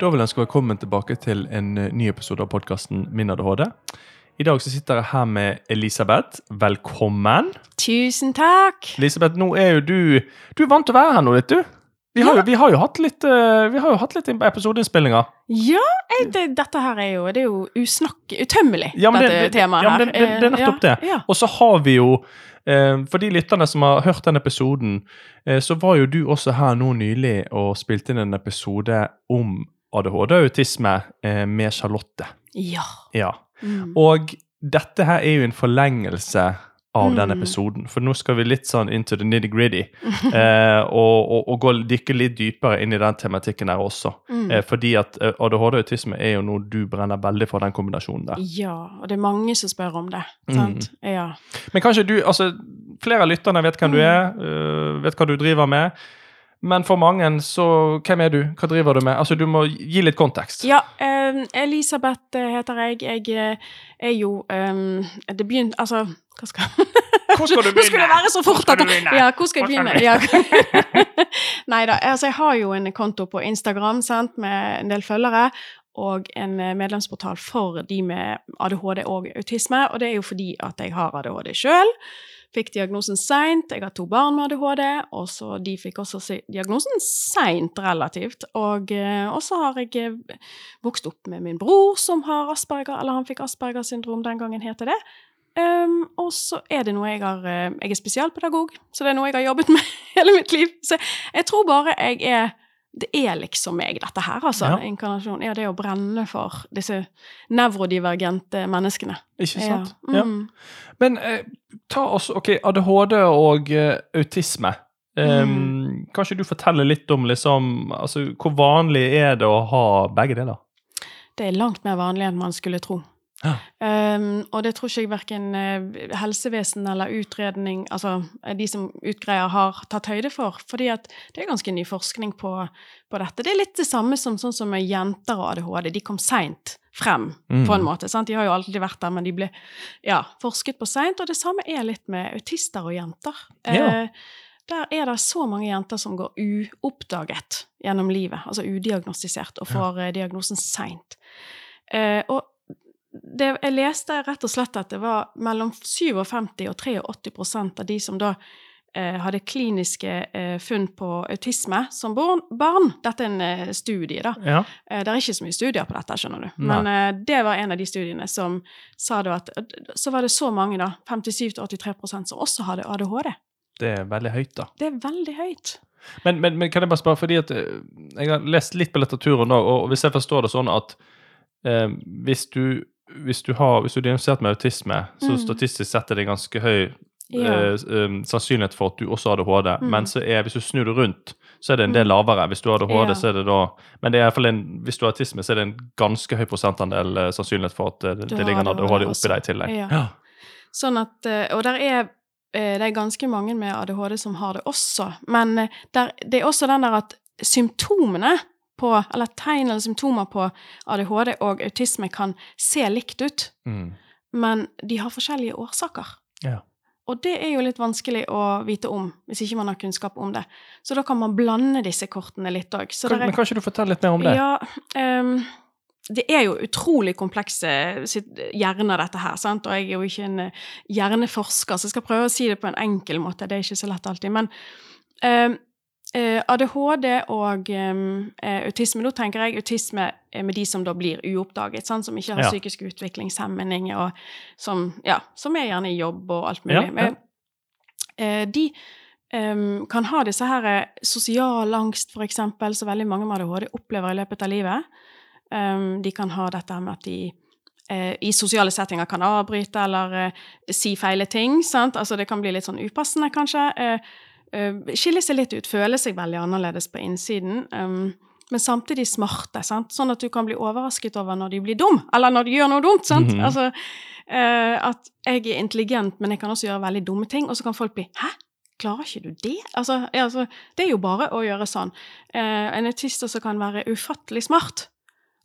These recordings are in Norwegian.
Da vil jeg ønske velkommen tilbake til en eh, ny episode av podkasten Min ADHD. I dag så sitter jeg her med Elisabeth. Velkommen. Tusen takk! Elisabeth, nå er jo du Du er vant til å være her nå litt, du. Vi har, jo, vi har jo hatt litt, eh, litt episodeinnspillinger. Ja, jeg, det, dette her er jo Det er jo usnakk... Utømmelig, Ja, men det- dette det- temaet ja, her. men det- det- er nettopp det. Ja, Og så har vi jo eh, For de lytterne som har hørt den episoden, så var jo du også her nå nylig og spilte inn en episode om ADHD og autisme eh, med Charlotte. ja. Ja. Mm. Og dette her er jo en forlengelse av den Mm. episoden. For nå skal vi litt sånn into the nitty-gritty. Eh, og, og, og gå, dykke litt dypere inn i den tematikken her også. Mm. Eh, fordi at eh, ADHD og autisme er jo noe du brenner veldig for, den kombinasjonen der. ja, og det er mange som spør om det. Mm. Sant? Ja. Men kanskje du altså, Flere av lytterne vet hvem du Mm. er, øh, vet hva du driver med. Men for mange, så Hvem er du? Hva driver du med? Altså, Du må gi litt kontekst. ja Um, Elisabeth eh, heter jeg. Jeg eh, er jo um, Det begynte Altså, hva skal Hvor skal du Hvor skulle det være så fort? Hvor skal at- du begynne? Ja, hvor skal jeg begynne? Ja. Nei da. Altså, jeg har jo en konto på Instagram sant, med en del følgere. Og en eh, medlemsportal for de med ADHD og autisme. Og det er jo fordi at jeg har ADHD sjøl. Fikk diagnosen seint. Jeg har to barn med ADHD, og så de fikk også diagnosen seint relativt. Og eh, så har jeg eh, vokst opp med min bror som har Asperger, eller han fikk Asperger syndrom, den gangen heter det. Um, og så er det noe jeg har eh, Jeg er spesialpedagog, så det er noe jeg har jobbet med hele mitt liv. Så jeg tror bare jeg er Det er liksom meg, dette her, altså. Ja. Inkarnasjon. Ja, det å brenne for disse nevrodivergente menneskene. Ikke sant? Ja. Ja. Mm. Men eh, ta oss Ok, ADHD og eh, autisme. Um, Mm. Kanskje du forteller litt om liksom, altså, hvor vanlig er det å ha begge deler? Det er langt mer vanlig enn man skulle tro. Ja. Um, og det tror ikke jeg verken uh, helsevesen eller utredning, altså eh, de som utgreier, har tatt høyde for. Fordi at det er ganske ny forskning på, på dette. Det er litt det samme som sånn som med jenter og ADHD. De kom seint frem, Mm. på en måte. Sant? De har jo alltid vært der, men de ble ja, forsket på seint. Og det samme er litt med autister og jenter. Ja. Eh, der er det så mange jenter som går uoppdaget gjennom livet, altså udiagnostisert, og får ja. diagnosen seint. Eh, og det, jeg leste rett og slett at det var mellom 57 og 83 av de som da eh, hadde kliniske eh, funn på autisme som barn. barn. Dette er en eh, studie, da. Ja. Eh, det er ikke så mye studier på dette, skjønner du. Nei. Men eh, det var en av de studiene som sa da at Så var det så mange, da, 57-83% som også hadde ADHD. Det er veldig høyt, da. Det er veldig høyt. Men, men, men kan jeg bare spørre, fordi at eh, jeg har lest litt på litteraturen nå, og hvis jeg forstår det sånn at eh, hvis du hvis du, har, hvis du er diagnostisert med autisme, så Mm. statistisk sett er det ganske høy Ja. eh, eh, sannsynlighet for at du også har ADHD. Mm. Men så er, hvis du snur det rundt, så er det en del lavere. Hvis du har ADHD, Ja. så er det da Men det er i hvert fall en, hvis du har autisme, så er det en ganske høy prosentandel eh, sannsynlighet for at eh, det, det ligger en ADHD ADHD oppi deg i tillegg. Ja. Sånn at, eh, og der er, eh, det er ganske mange med ADHD som har det også. Men der, det er også den der at symptomene på, eller tegn eller symptomer på ADHD og autisme kan se likt ut, Mm. men de har forskjellige årsaker. Ja. Og det er jo litt vanskelig å vite om, hvis ikke man har kunnskap om det. Så da kan man blande disse kortene litt òg. Men kan ikke du fortelle litt mer om det? Ja, um, det er jo utrolig komplekse hjerner, dette her, sant? og jeg er jo ikke en eh, hjerneforsker, så jeg skal prøve å si det på en enkel måte. Det er ikke så lett alltid. Men eh, ADHD og eh, autisme, da tenker jeg autisme eh, med de som da blir uoppdaget, sant? som ikke har Ja. psykisk utviklingshemning, og som, ja, som er gjerne i jobb og alt Ja, mulig. Men, eh, de um, kan ha disse her eh, sosial angst, for eksempel, som veldig mange med ADHD opplever i løpet av livet. Um, de kan ha dette med at de eh, i sosiale settinger kan avbryte eller uh, si feile ting. Sant? Altså det kan bli litt sånn upassende, kanskje. Eh, eh, skille seg litt ut, føler seg veldig annerledes på innsiden. Um, men samtidig smarte, sant? sånn at du kan bli overrasket over når de blir dum, eller når de gjør noe dumt. sant? Mhm. Altså, eh, at jeg er intelligent, men jeg kan også gjøre veldig dumme ting, og så kan folk bli 'hæ? Klarer ikke du det?' Altså, ja, altså, det er jo bare å gjøre sånn. Eh, en autist også kan være ufattelig smart.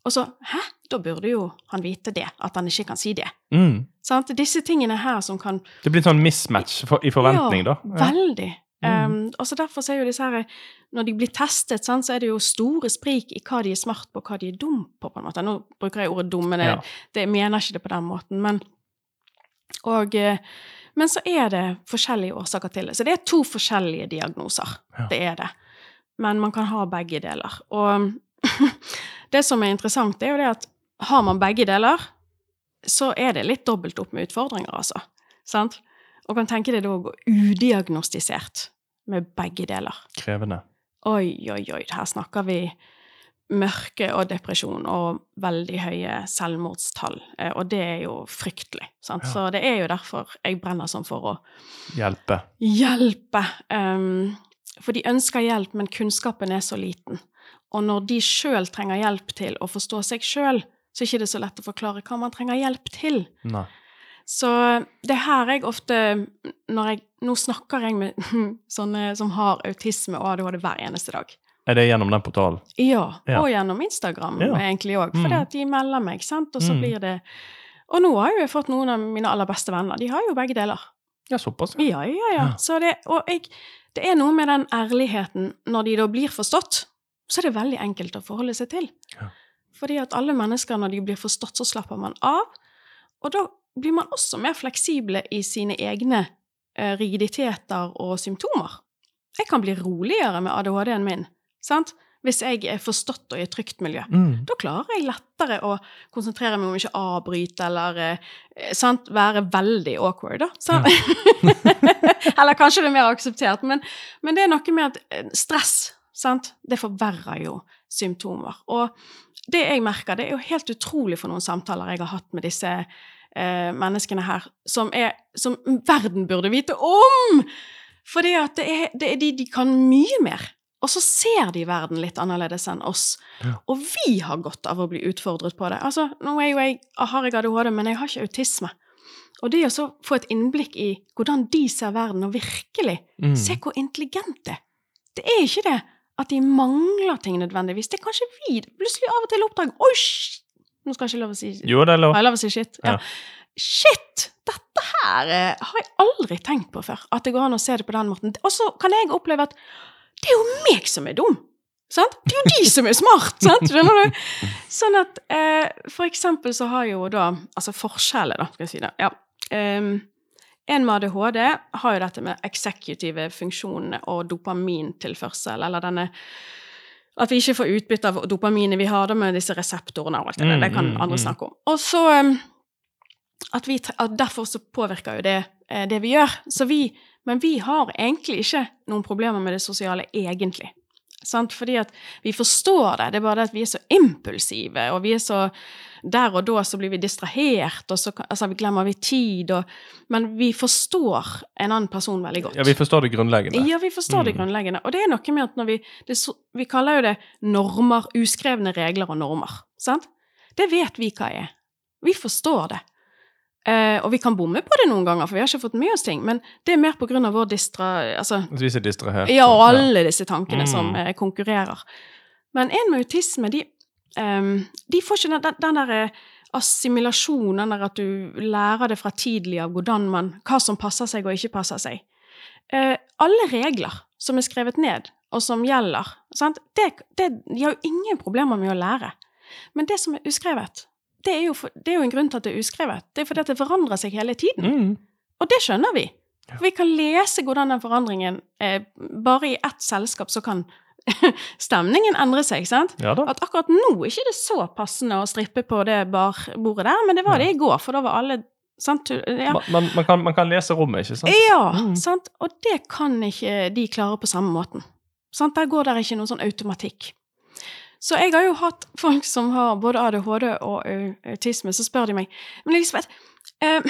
Og så 'hæ? Da burde jo han vite det, at han ikke kan si det'. Mm. Sant? Disse tingene her som kan Det blir en sånn mismatch i forventning, ja, da. Ja. Veldig. Um, og så Derfor så er jo disse her, når de blir testet, sant, så er det jo store sprik i hva de er smart på, og hva de er dum på. på en måte. Nå bruker jeg ordet dum, men jeg, Ja. det, jeg mener ikke det på den måten. Men, og, eh, men så er det forskjellige årsaker til det. Så det er to forskjellige diagnoser. Ja. Det er det. Men man kan ha begge deler. Og det som er interessant, er jo det at har man begge deler, så er det litt dobbelt opp med utfordringer, altså. Sant? Og kan tenke deg da å gå udiagnostisert med begge deler. Krevende. Oi, oi, oi, her snakker vi mørke og depresjon og veldig høye selvmordstall. Eh, Og det er jo fryktelig. Sant? Ja. Så det er jo derfor jeg brenner sånn for å Hjelpe. hjelpe. Um, for de ønsker hjelp, men kunnskapen er så liten. Og når de sjøl trenger hjelp til å forstå seg sjøl, så er det ikke så lett å forklare hva man trenger hjelp til. Nei. Så det er her jeg ofte når jeg, Nå snakker jeg med sånne som har autisme og ADHD hver eneste dag. Er det gjennom den portalen? Ja, Ja. og gjennom Instagram Ja. egentlig òg, Mm. fordi at de melder meg, sant, og så Mm. blir det Og nå har jo jeg fått noen av mine aller beste venner, de har jo begge deler. Ja, såpass. Ja, ja, ja. Ja. Så det, og jeg, det er noe med den ærligheten når de da blir forstått, så er det veldig enkelt å forholde seg til. Ja. Fordi at alle mennesker, når de blir forstått, så slapper man av. Og da blir man også mer fleksible i sine egne eh, rigiditeter og symptomer. Jeg kan bli roligere med ADHD-en min, sant? Hvis jeg er forstått og i et trygt miljø. Mm. Da klarer jeg lettere å konsentrere meg om ikke avbryte eller eh, sant, være veldig awkward, da. Ja. eller kanskje det er mer akseptert, men, men det er noe med at eh, stress, sant, det forverrer jo symptomer. Og det jeg merker, det er jo helt utrolig for noen samtaler jeg har hatt med disse eh, menneskene her, som, er, som verden burde vite om! Fordi at det er, det er de, de kan mye mer. Og så ser de verden litt annerledes enn oss. Ja. Og vi har godt av å bli utfordret på det. Altså, nå er jo jeg, har jeg ADHD, men jeg har ikke autisme. Og det å så få et innblikk i hvordan de ser verden, og virkelig Mm. se hvor intelligent Det er ikke det at de mangler ting nødvendigvis. Det er kanskje vi plutselig av og til oppdager Oi! Nå skal jeg ikke lov å si Jo, det er lov. Har jeg lov å si shit? Ja. Ja. Shit! Dette her eh, har jeg aldri tenkt på før. At det går an å se det på den måten. Og så kan jeg oppleve at det er jo meg som er dum! Sant? Det er jo de som er smart! Sant? Skjønner du? Sånn at eh, For eksempel så har jo da Altså forskjellet, da, skal jeg si det. Ja. Um, en med ADHD har jo dette med eksekutive funksjoner og dopamintilførsel, eller denne At vi ikke får utbytte av dopaminet vi har da med disse reseptorene og alt det der. Mm, Det kan mm, andre mm. snakke om. Og så ehm, at, vi, at Derfor så påvirker jo det eh, det vi gjør. Så vi, men vi har egentlig ikke noen problemer med det sosiale, egentlig. Sant? Fordi at vi forstår det, det er bare det at vi er så impulsive, og vi er så Der og da så blir vi distrahert, og så altså, vi glemmer vi tid, og Men vi forstår en annen person veldig godt. Ja, vi forstår det grunnleggende. Ja, vi forstår det Mm. grunnleggende. Og det er noe med at når vi det, Vi kaller jo det normer, uskrevne regler og normer. Sant? Det vet vi hva er. Vi forstår det. Eh, og vi kan bomme på det noen ganger, for vi har ikke fått med oss ting. Men det er mer av vår distra... Altså, vi er distrahert. ja, og alle disse tankene Mm. som eh, konkurrerer. Men en med autisme, de, um, de får ikke den, den der eh, assimilasjonen, den der at du lærer det fra tidlig av hvordan man, hva som passer seg og ikke passer seg. Uh, alle regler som er skrevet ned, og som gjelder, sant? Det, det, de har jo ingen problemer med å lære. Men det som er uskrevet, det er jo, for, det er jo en grunn til at det er uskrevet. Det er fordi at det forandrer seg hele tiden. Mm. Og det skjønner vi. For vi kan lese hvordan den forandringen eh, Bare i ett selskap så kan stemningen endre seg, sant? Ja. At akkurat nå er ikke det så passende å strippe på det barbordet der, men det var det i går, for da var alle sant? Ja, Man, man, man, kan, man kan lese rommet, ikke sant? ja Mm. sant? Og det kan ikke de klare på samme måten. Sant? Der går det ikke noen sånn automatikk. Så jeg har jo hatt folk som har både ADHD og autisme, så spør de meg Men Elisabeth, eh,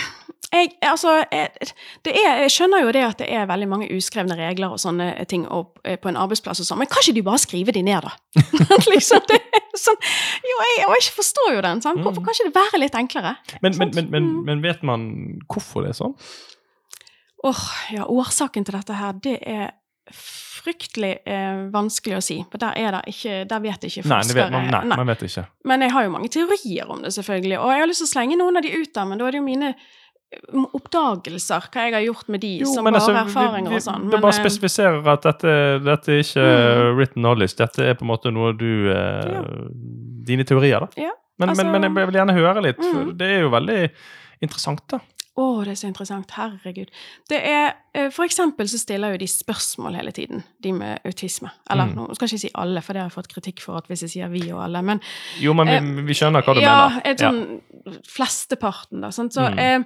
jeg, altså, jeg, det er, jeg skjønner jo det at det er veldig mange uskrevne regler og sånne ting opp, eh, på en arbeidsplass og sånn, men kan ikke de bare skrive de ned, da? liksom, det er sånn, jo, jeg, og jeg forstår jo den. Sånn. Hvorfor Mm. kan ikke det være litt enklere? Men, men, men, men, Mm. men vet man hvorfor det er sånn? Åh, ja, årsaken til dette her, det er fryktelig eh, vanskelig å si. For der er det ikke, der vet ikke Nei, forskere. det vet man, nei, Nei. man vet ikke. Men jeg har jo mange teorier om det, selvfølgelig. Og jeg har lyst til å slenge noen av de ut der, men da er det jo mine oppdagelser, hva jeg har gjort med de, Jo, som men bare altså, vi- erfaringer vi- og sånn. Det bare eh, spesifiserer at dette, dette er ikke Mm. written knowledge. Dette er på en måte noe du eh, Ja. Dine teorier, da. Ja, Men, altså- men, men jeg vil gjerne høre litt, for Mm. det er jo veldig interessant, da. Å, det er så interessant. Herregud. Det er, eh, for eksempel så stiller jo de spørsmål hele tiden, de med autisme. Eller Mm. nå skal jeg ikke si alle, for det har jeg fått kritikk for at hvis jeg sier vi og alle. Men Jo, men vi, Eh, vi skjønner hva du ja, mener. et sånn flesteparten, da. Sant? Så, Mm. eh,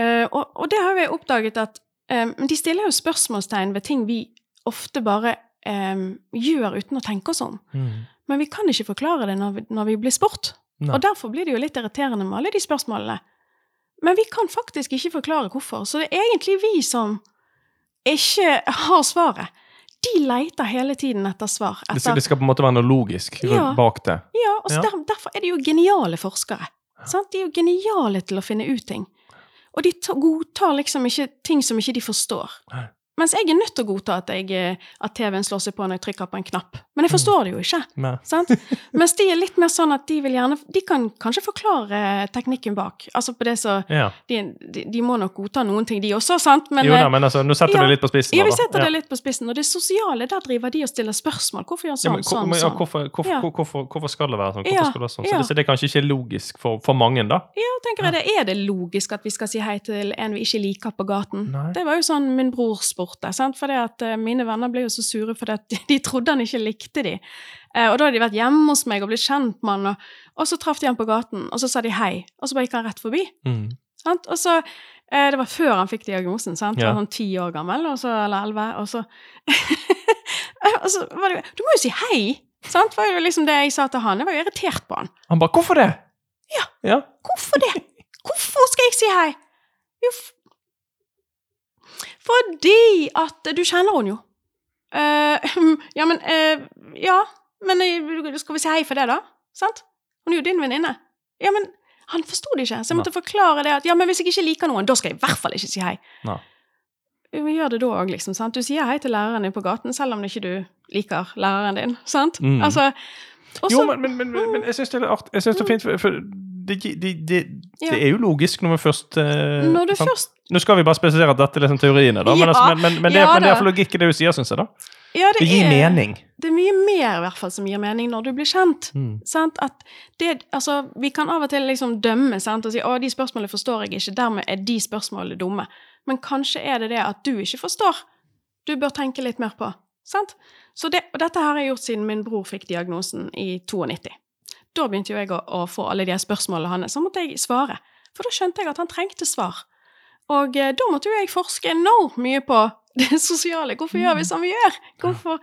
eh, og, og det har vi oppdaget at eh, de stiller jo spørsmålstegn ved ting vi ofte bare gjør uten å tenke oss om. Mm. Men vi kan ikke forklare det når vi, når vi blir spurt. Nei. Og derfor blir det jo litt irriterende med alle de spørsmålene. Men vi kan faktisk ikke forklare hvorfor. Så det er egentlig vi som ikke har svaret. De leter hele tiden etter svar. Det, skal, det skal på en måte være noe logisk Ja. bak det. ja, og Ja. der, Derfor er de jo geniale forskere. Sant? De er jo geniale til å finne ut ting. Og de godtar liksom ikke ting som ikke de forstår. Nei. Mens jeg er nødt til å godta at, jeg, eh, at TV-en slår seg på når jeg trykker på en knapp. Men jeg forstår det jo ikke. Sant? Mens de er litt mer sånn at de vil gjerne De kan kanskje forklare teknikken bak. Altså på det så Ja. De, de, de må nok godta noen ting, de også, sant? Men, jo da, eh, men altså, nå setter ja. du det litt på spissen. ja, vi setter da. det litt på spissen. Og det sosiale, der driver de og stiller spørsmål. Hvorfor gjør Ja, sånn, men, sånn, men, ja, sånn? hvorfor, hvorfor, Ja. hvorfor, hvorfor skal det være sånn? Hvorfor Ja, skal det være sånn? Så, ja. det, så det er kanskje ikke logisk for, for mange, da? Ja, tenker jeg det. Er det logisk at vi skal si hei til en vi ikke liker på gaten? Nei. Det var jo sånn min brors spurte. Sant? For at eh, mine venner ble jo så sure fordi at de, de trodde han ikke likte de. Eh, og da hadde de vært hjemme hos meg og blitt kjent med han, og, og så traff de han på gaten, og så sa de hei, og så bare gikk han rett forbi. Mm. Sant? Og så, eh, Det var før han fikk diagnosen. sant? Ja. Han var sånn ti år gammel, så, eller elleve. Og så, og så var det jo Du må jo si hei! Sant? var jo liksom det jeg sa til han. Jeg var jo irritert på han. Han bare 'Hvorfor det?' Ja. ja. Hvorfor det? Hvorfor skal jeg si hei? Jo, fordi at Du kjenner henne jo. Uh, ja, men uh, Ja, men eh, skal vi si hei for det, da? Sant? Hun er jo din venninne. Ja, men han forsto det ikke, så jeg måtte forklare det at ja, men hvis jeg ikke liker noen, da skal jeg i hvert fall ikke si hei. Nei. Vi gjør det da òg, liksom. sant? Du sier hei til læreren din på gaten, selv om ikke du liker læreren din. sant? Mm. Altså også, Jo, men, men, men, men, men jeg syns det er litt artig. Jeg synes det er fint, for, for det, det, det, Ja. det er jo logisk når vi først eh, Når du sant? først Nå skal vi bare spesifisere at dette er liksom teoriene, da, men, altså, men, men, men, det, ja men det er iallfall logikk i det du sier, syns jeg. da. Ja, det, Det gir er, mening. Det er mye mer i hvert fall som gir mening når du blir kjent. Mm. Det, altså, vi kan av og til liksom dømme sant? og si å, de spørsmålene forstår jeg ikke, dermed er de spørsmålene dumme. Men kanskje er det det at du ikke forstår. Du bør tenke litt mer på. Sant? Så det, og dette har jeg gjort siden min bror fikk diagnosen i 92. Da begynte jo jeg å, å få alle de spørsmålene hans, så måtte jeg svare. For da skjønte jeg at han trengte svar. Og eh, da måtte jo jeg forske enormt mye på det sosiale. Hvorfor gjør vi som vi gjør? Hvorfor?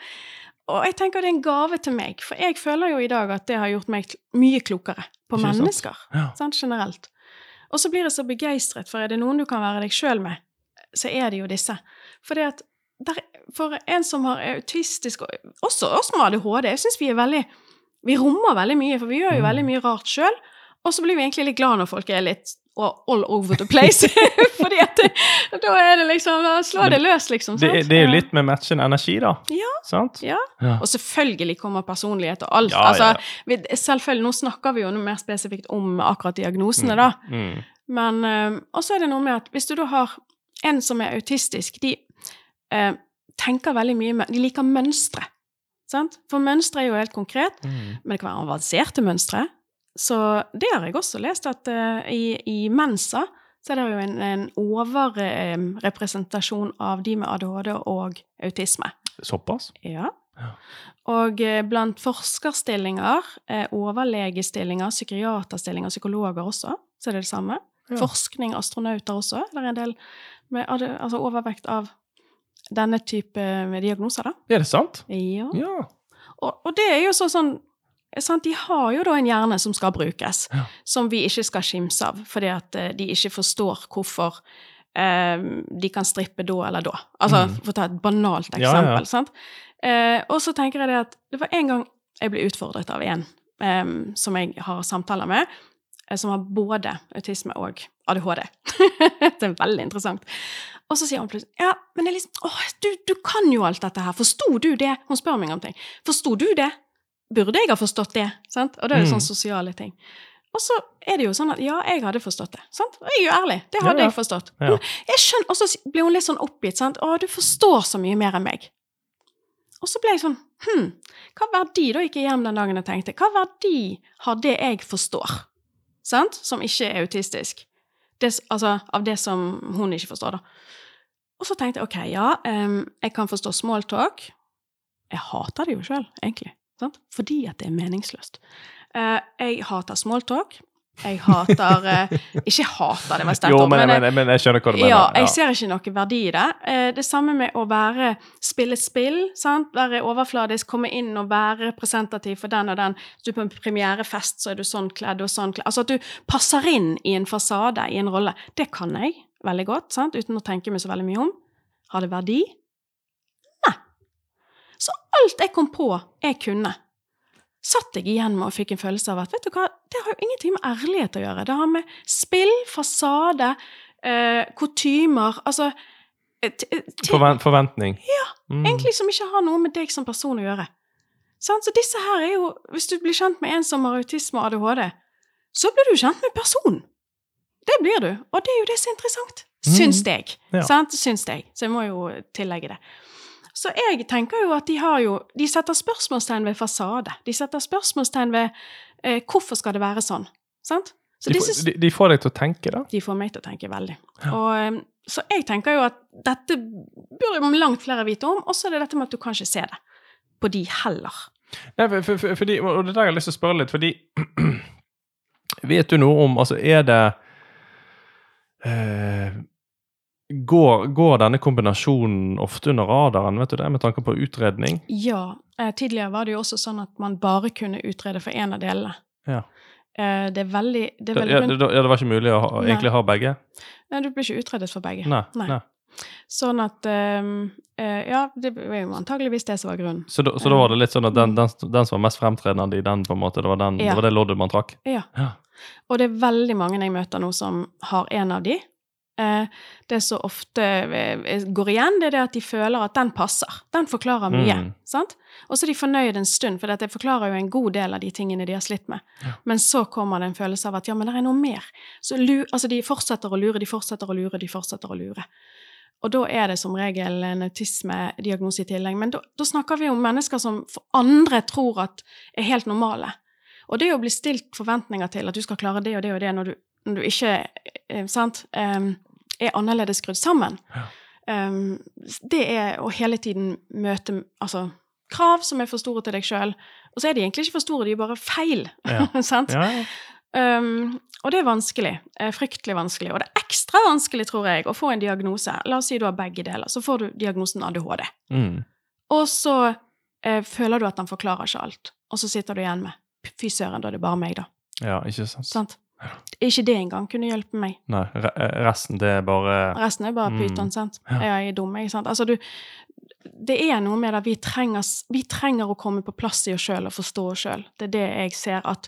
Og jeg tenker det er en gave til meg, for jeg føler jo i dag at det har gjort meg mye klokere på Ikke sant? mennesker. Ja. Sant, generelt. Og så blir jeg så begeistret, for er det noen du kan være deg sjøl med, så er det jo disse. For det at der, for en som har autistisk, og også oss med ADHD, jeg syns vi er veldig Vi rommer veldig mye, for vi gjør jo Mm. veldig mye rart sjøl. Og så blir vi egentlig litt glad når folk er litt all over the place. Fordi at det, da er det liksom Da slår det løs, liksom. Det, det er jo litt med matchende energi, da. Ja. Sant? Ja. Ja. Og selvfølgelig kommer personlighet og alt. Ja, altså, ja. vi, selvfølgelig, Nå snakker vi jo mer spesifikt om akkurat diagnosene, da. Mm. Men eh, Og så er det noe med at hvis du da har en som er autistisk, de eh, tenker veldig mye De liker mønstre. Sant? For mønstre er jo helt konkret, Mm. men det kan være avanserte mønstre. Så det har jeg også lest, at uh, i, i Mensa så er det jo en, en overrepresentasjon av de med ADHD og autisme. Såpass? Ja. Ja. Og uh, blant forskerstillinger, uh, overlegestillinger, psykiaterstillinger, psykologer også, så er det det samme. Ja. Forskning, astronauter også. Det er en del med altså overvekt av denne type eh, diagnoser, da. Er det sant? Ja. Ja. Og, og det er jo så, sånn sant? De har jo da en hjerne som skal brukes, Ja. som vi ikke skal skimse av, fordi at eh, de ikke forstår hvorfor eh, de kan strippe da eller da. Altså, Mm. for å ta et banalt Ja, ja. eksempel. sant? Eh, og så tenker jeg det at det var en gang jeg ble utfordret av en eh, som jeg har samtaler med, eh, som har både autisme og ADHD. det er veldig interessant. Og så sier hun plutselig Ja, men er liksom, åh, du, du kan jo alt dette her. Forsto du det? Hun spør meg om ting. Forsto du det? Burde jeg ha forstått det? Sant? Og det er jo Mm. sånne sosiale ting. Og så er det jo sånn at ja, jeg hadde forstått det. sant? Og jeg er jo ærlig. Det hadde Ja, ja. jeg forstått. Ja. Jeg skjønner, Og så blir hun litt sånn oppgitt. sant? 'Å, du forstår så mye mer enn meg'. Og så ble jeg sånn Hm, hva verdi Da gikk jeg hjem den dagen og tenkte Hva verdi har det jeg forstår, sant? som ikke er autistisk? Det, altså av det som hun ikke forstår, da. Og så tenkte jeg ok, ja, um, jeg kan forstå smalltalk. Jeg hater det jo sjøl, egentlig. Sant? Fordi at det er meningsløst. Uh, jeg hater smalltalk. Jeg hater eh, Ikke hater, det var sterkt ord, men, men, jeg- men, jeg skjønner hva du mener. ja, jeg ser ikke noe verdi i det. Eh, Det samme med å være spille spill, sant? være overfladisk, komme inn og være representativ for den og den. Hvis du er på en premierefest, så er du sånn kledd og sånn kledd. Altså at du passer inn i en fasade, i en rolle. Det kan jeg veldig godt, sant? uten å tenke meg så veldig mye om. Har det verdi? Nei. Så alt jeg kom på jeg kunne, satt jeg igjen med og fikk en følelse av at vet du hva, det har jo ingenting med ærlighet å gjøre. Det har med spill, fasade, eh, kutymer Altså eh, eh, ting Forven forventning. Ja, Mm. egentlig som ikke har noe med deg som person å gjøre. Sånn, Så disse her er jo Hvis du blir kjent med en som har autisme og ADHD, så blir du kjent med personen. Det blir du. Og det er jo det som er interessant. Syns jeg. Ja. Sant? Syns jeg. Så jeg må jo tillegge det. Så jeg tenker jo at de har jo De setter spørsmålstegn ved fasade. De setter spørsmålstegn ved eh, hvorfor skal det være sånn. Sant? Så De, får, de, de får deg til å tenke, da. de får meg til å tenke veldig. Ja. Og, så jeg tenker jo at dette burde langt flere vite om, og så er det dette med at du kan ikke se det på de heller. Nei, for, for, for, de, og det der jeg har jeg lyst til å spørre litt, fordi Vet du noe om Altså, er det eh, går, går denne kombinasjonen ofte under radaren, vet du det, med tanke på utredning? Ja, eh, tidligere var det jo også sånn at man bare kunne utrede for én av delene. Ja. Eh, det er veldig, det er Ja, veldig det, ja, det var ikke mulig å ha, egentlig ha begge? Nei, du blir ikke utredet for begge. Nei. Nei. nei. Sånn at eh, Ja, det var jo antageligvis det som var grunnen. Så, da, så da var det litt sånn at den, den, den som var mest fremtredende i den, på en måte, det var, den, Ja. det, var det loddet man trakk? Ja. Ja. Og det er veldig mange jeg møter nå som har en av de. Eh, det som ofte eh, går igjen, det er det at de føler at den passer. Den forklarer mye. Mm. sant? Og så er de fornøyd en stund, for det forklarer jo en god del av de tingene de har slitt med. Ja. Men så kommer det en følelse av at ja, men det er noe mer. Så lu altså, de fortsetter å lure, de fortsetter å lure, de fortsetter å lure. Og da er det som regel en autismediagnose i tillegg. Men da, da snakker vi om mennesker som for andre tror at er helt normale. Og det å bli stilt forventninger til at du skal klare det og det og det når du, når du ikke eh, sant, em, er annerledes skrudd sammen, Ja. Um, det er å hele tiden møte altså, krav som er for store til deg sjøl. Og så er de egentlig ikke for store, de er bare feil. Ja. sant? Ja. Um, og det er vanskelig. eh, Fryktelig vanskelig. Og det er ekstra vanskelig, tror jeg, å få en diagnose. La oss si du har begge deler. Så får du diagnosen ADHD. Mm. Og så eh, føler du at den forklarer ikke alt. Og så sitter du igjen med Fy søren, da er det bare meg, da. ja, ikke sant? Sant? Ikke det engang kunne hjelpe meg. Nei, re resten det er bare Resten er bare Mm. pyton, sant. Ja. Jeg er dum, ikke sant. Altså, du Det er noe med det vi trenger, vi trenger å komme på plass i oss sjøl og forstå oss sjøl. Det er det jeg ser at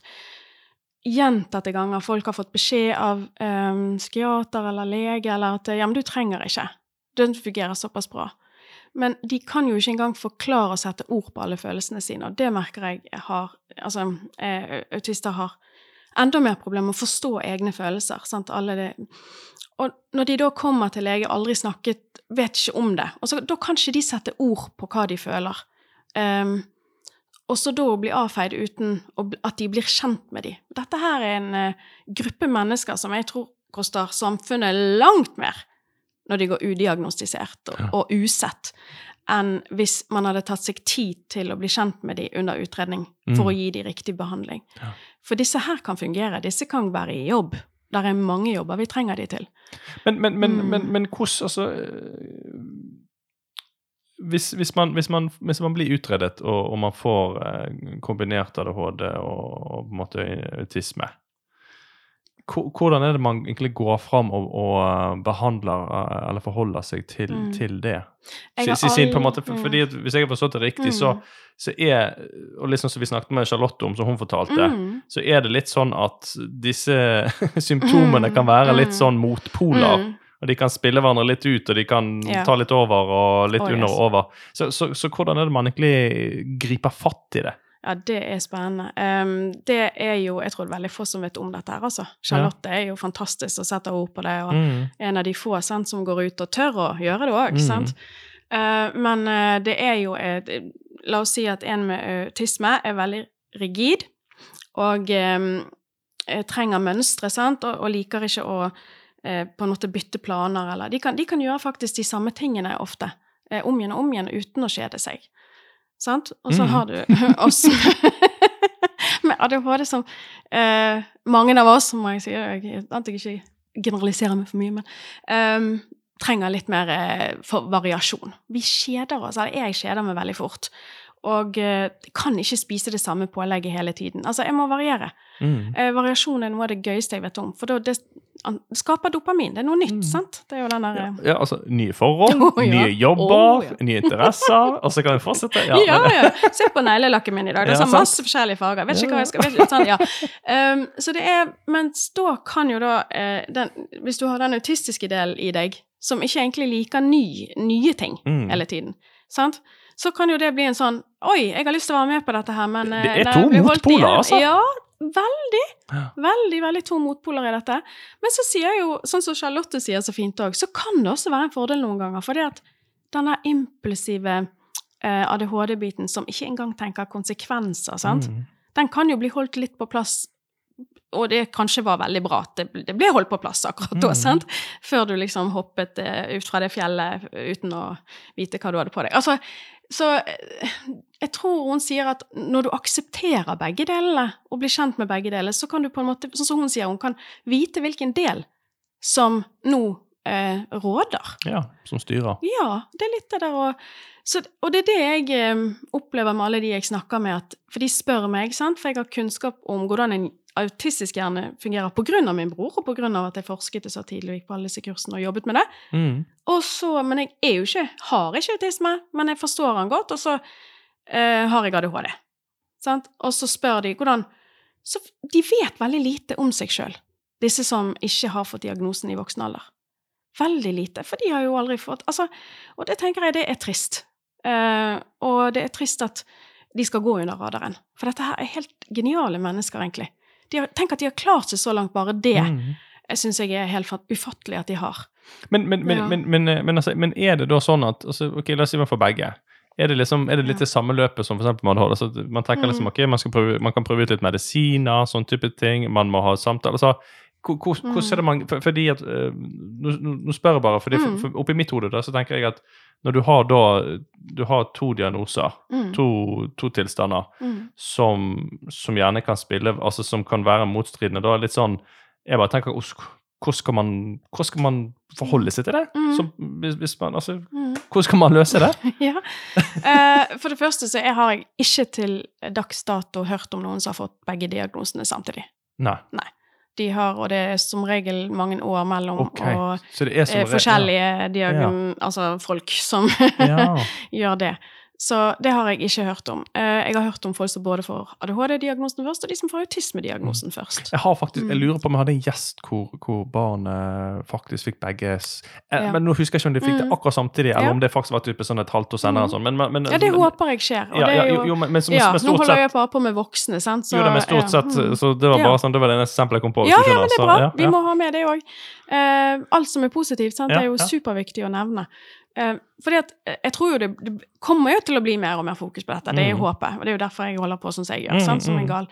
gjentatte ganger folk har fått beskjed av um, psykiater eller lege eller at ja, men du trenger ikke. Den fungerer såpass bra. Men de kan jo ikke engang forklare og sette ord på alle følelsene sine, og det merker jeg har Altså, eh, autister har enda mer problemer med å forstå egne følelser. Sant? Alle det Og når de da kommer til lege, aldri snakket, vet ikke om det, og så, da kan ikke de sette ord på hva de føler. Um, og så da å bli avfeid uten at de blir kjent med de. Dette her er en uh, gruppe mennesker som jeg tror koster samfunnet langt mer når de går udiagnostisert og, Ja. og usett, enn hvis man hadde tatt seg tid til å bli kjent med de under utredning for Mm. å gi de riktig behandling. Ja. For disse her kan fungere. Disse kan være i jobb. Der er mange jobber vi trenger de til. Men, men, men, Mm. men, men hvordan Altså eh, hvis, hvis, man, hvis, man, hvis man blir utredet, og, og man får eh, kombinert ADHD og, og på en måte autisme hvordan er det man egentlig går fram og, og eh, behandler eh, eller forholder seg til, Mm. til det? Jeg sin på en måte, for, mm. fordi Hvis jeg har forstått det riktig, så, Mm. så er Og litt sånn som vi snakket med Charlotte om, som hun fortalte, Mm. så er det litt sånn at disse symptomene kan være litt mm. sånn motpoler. Mm. Og de kan spille hverandre litt ut, og de kan Ja. ta litt over og litt Oh, under yes. og over. Så, så, så hvordan er det man egentlig griper fatt i det? Ja, det er spennende. Um, det er jo Jeg tror det er veldig få som vet om dette her, altså. Charlotte er jo fantastisk og setter ord på det, og Mm. en av de få sant, som går ut og tør å gjøre det òg, Mm. sant. Uh, men uh, det er jo et La oss si at en med autisme er veldig rigid og um, trenger mønstre, sant, og, og liker ikke å uh, på en måte bytte planer, eller de kan, de kan gjøre faktisk de samme tingene ofte, om igjen og om igjen, uten å kjede seg. Sant? Og så Mm. har du oss med ADHD som eh, Mange av oss, må jeg si, jeg antar jeg ikke generaliserer meg for mye, men um, trenger litt mer eh, variasjon. Vi kjeder oss, eller jeg kjeder meg veldig fort. Og eh, kan ikke spise det samme pålegget hele tiden. Altså, jeg må variere. Mm. Eh, variasjon er noe av det gøyeste jeg vet om, for da det, skaper dopamin. Det er noe nytt, Mm. sant? Det er jo den der Ja, eh, ja, altså nye forhold, oh, ja. nye jobber, oh, ja. nye interesser, og så kan vi fortsette. Ja, Ja, ja. Se på neglelakken min i dag. Det er sånn masse forskjellige farger. Vet ikke hva jeg skal vet ikke, sånn, ja. um, Så det er Mens da kan jo da eh, den, Hvis du har den autistiske delen i deg, som ikke egentlig liker ny, nye ting Mm. hele tiden, sant? så kan jo det bli en sånn Oi, jeg har lyst til å være med på dette her, men Det eh, er to motpoler, altså. Ja, veldig. Veldig, veldig to motpoler i dette. Men så sier jo, sånn som Charlotte sier så fint òg, så kan det også være en fordel noen ganger. For det at denne impulsive eh, ADHD-biten som ikke engang tenker konsekvenser, sant? Mm. den kan jo bli holdt litt på plass. Og det kanskje var veldig bra at det, ble holdt på plass akkurat da, Mm. sant? Før du liksom hoppet eh, ut fra det fjellet uten å vite hva du hadde på deg. Altså, så eh, jeg tror hun sier at når du aksepterer begge delene, og blir kjent med begge deler, så kan du på en måte, sånn som hun sier, hun kan vite hvilken del som nå eh, råder. Ja, som styrer. Ja, det er litt det der å Og det er det jeg eh, opplever med alle de jeg snakker med, at, for de spør meg, sant? for jeg har kunnskap om hvordan en autistisk hjerne fungerer av min bror, og av at jeg forsket det så tidlig og gikk på alle disse kursene og jobbet med det. Mm. Så, Men jeg er jo ikke, har ikke autisme, men jeg forstår han godt, og så eh, har jeg ADHD. Sant? Og så spør de hvordan Så de vet veldig lite om seg sjøl, disse som ikke har fått diagnosen i voksen alder. Veldig lite, for de har jo aldri fått altså, Og det tenker jeg det er trist. Eh, og det er trist at de skal gå under radaren. For dette her er helt geniale mennesker, egentlig. De har, tenk at de har klart seg så langt, bare det Mm. syns jeg er helt ufattelig at de har. Men, men, men, Ja. men, men, eh, men, altså, men er det da sånn at altså, ok, La oss si man får begge. Er det, liksom, er det litt det samme løpet som for man holder? Altså, man tenker liksom, Mm. ok, man, prøve, man kan prøve ut litt medisiner, sånn type ting. Man må ha samtaler. Altså, hvordan er det man Fordi at eh, Nå, nå- spør jeg bare, fordi for, Mm. for, oppi mitt hode så tenker jeg at når du har da Du har to diagnoser, Mm. to, to tilstander, Mm. som, som gjerne kan spille Altså som kan være motstridende. Da er litt sånn Jeg bare tenker hvordan skal man, hvordan skal man forholde seg til det? Mm. Som, hvis, hvis man, altså, Mm. hvordan skal man løse det? ja. uh, for det første så jeg har jeg ikke til dags dato hørt om noen som har fått begge diagnosene samtidig. Nei. Nei. De har, og det er som regel mange år mellom, Okay. og det er som eh, forskjellige diagn... Altså folk som Ja. gjør det. Så det har jeg ikke hørt om. Eh, jeg har hørt om folk som både får ADHD-diagnosen først, og de som får autismediagnosen først. Jeg har faktisk, jeg Mm. lurer på om jeg hadde en gjest hvor, hvor barnet faktisk fikk begge eh, Ja. Men Nå husker jeg ikke om de fikk det Mm. akkurat samtidig, eller Ja. om det faktisk var type sånn et halvt år senere. Mm. Sånn. Men, men, men, Ja, det men, håper jeg skjer. Og ja, det er jo, jo jo, men, men, som- Ja, men nå holder jeg bare på med voksne, sant? Så, jo det, men stort ja, sett, mm. så det var bare sånn, det var det eneste eksempelet jeg kom på. Ja, ja, men det er Så, bra. ja, Vi må ha med det òg. Uh, alt som er positivt, sant, Ja, er jo ja. superviktig å nevne. Eh, fordi at eh, jeg tror jo det, det kommer jo til å bli mer og mer fokus på dette. Det er jo Mm. håpet. Og det er jo derfor jeg holder på sånn som jeg gjør, Mm, sant, som mm. en gal.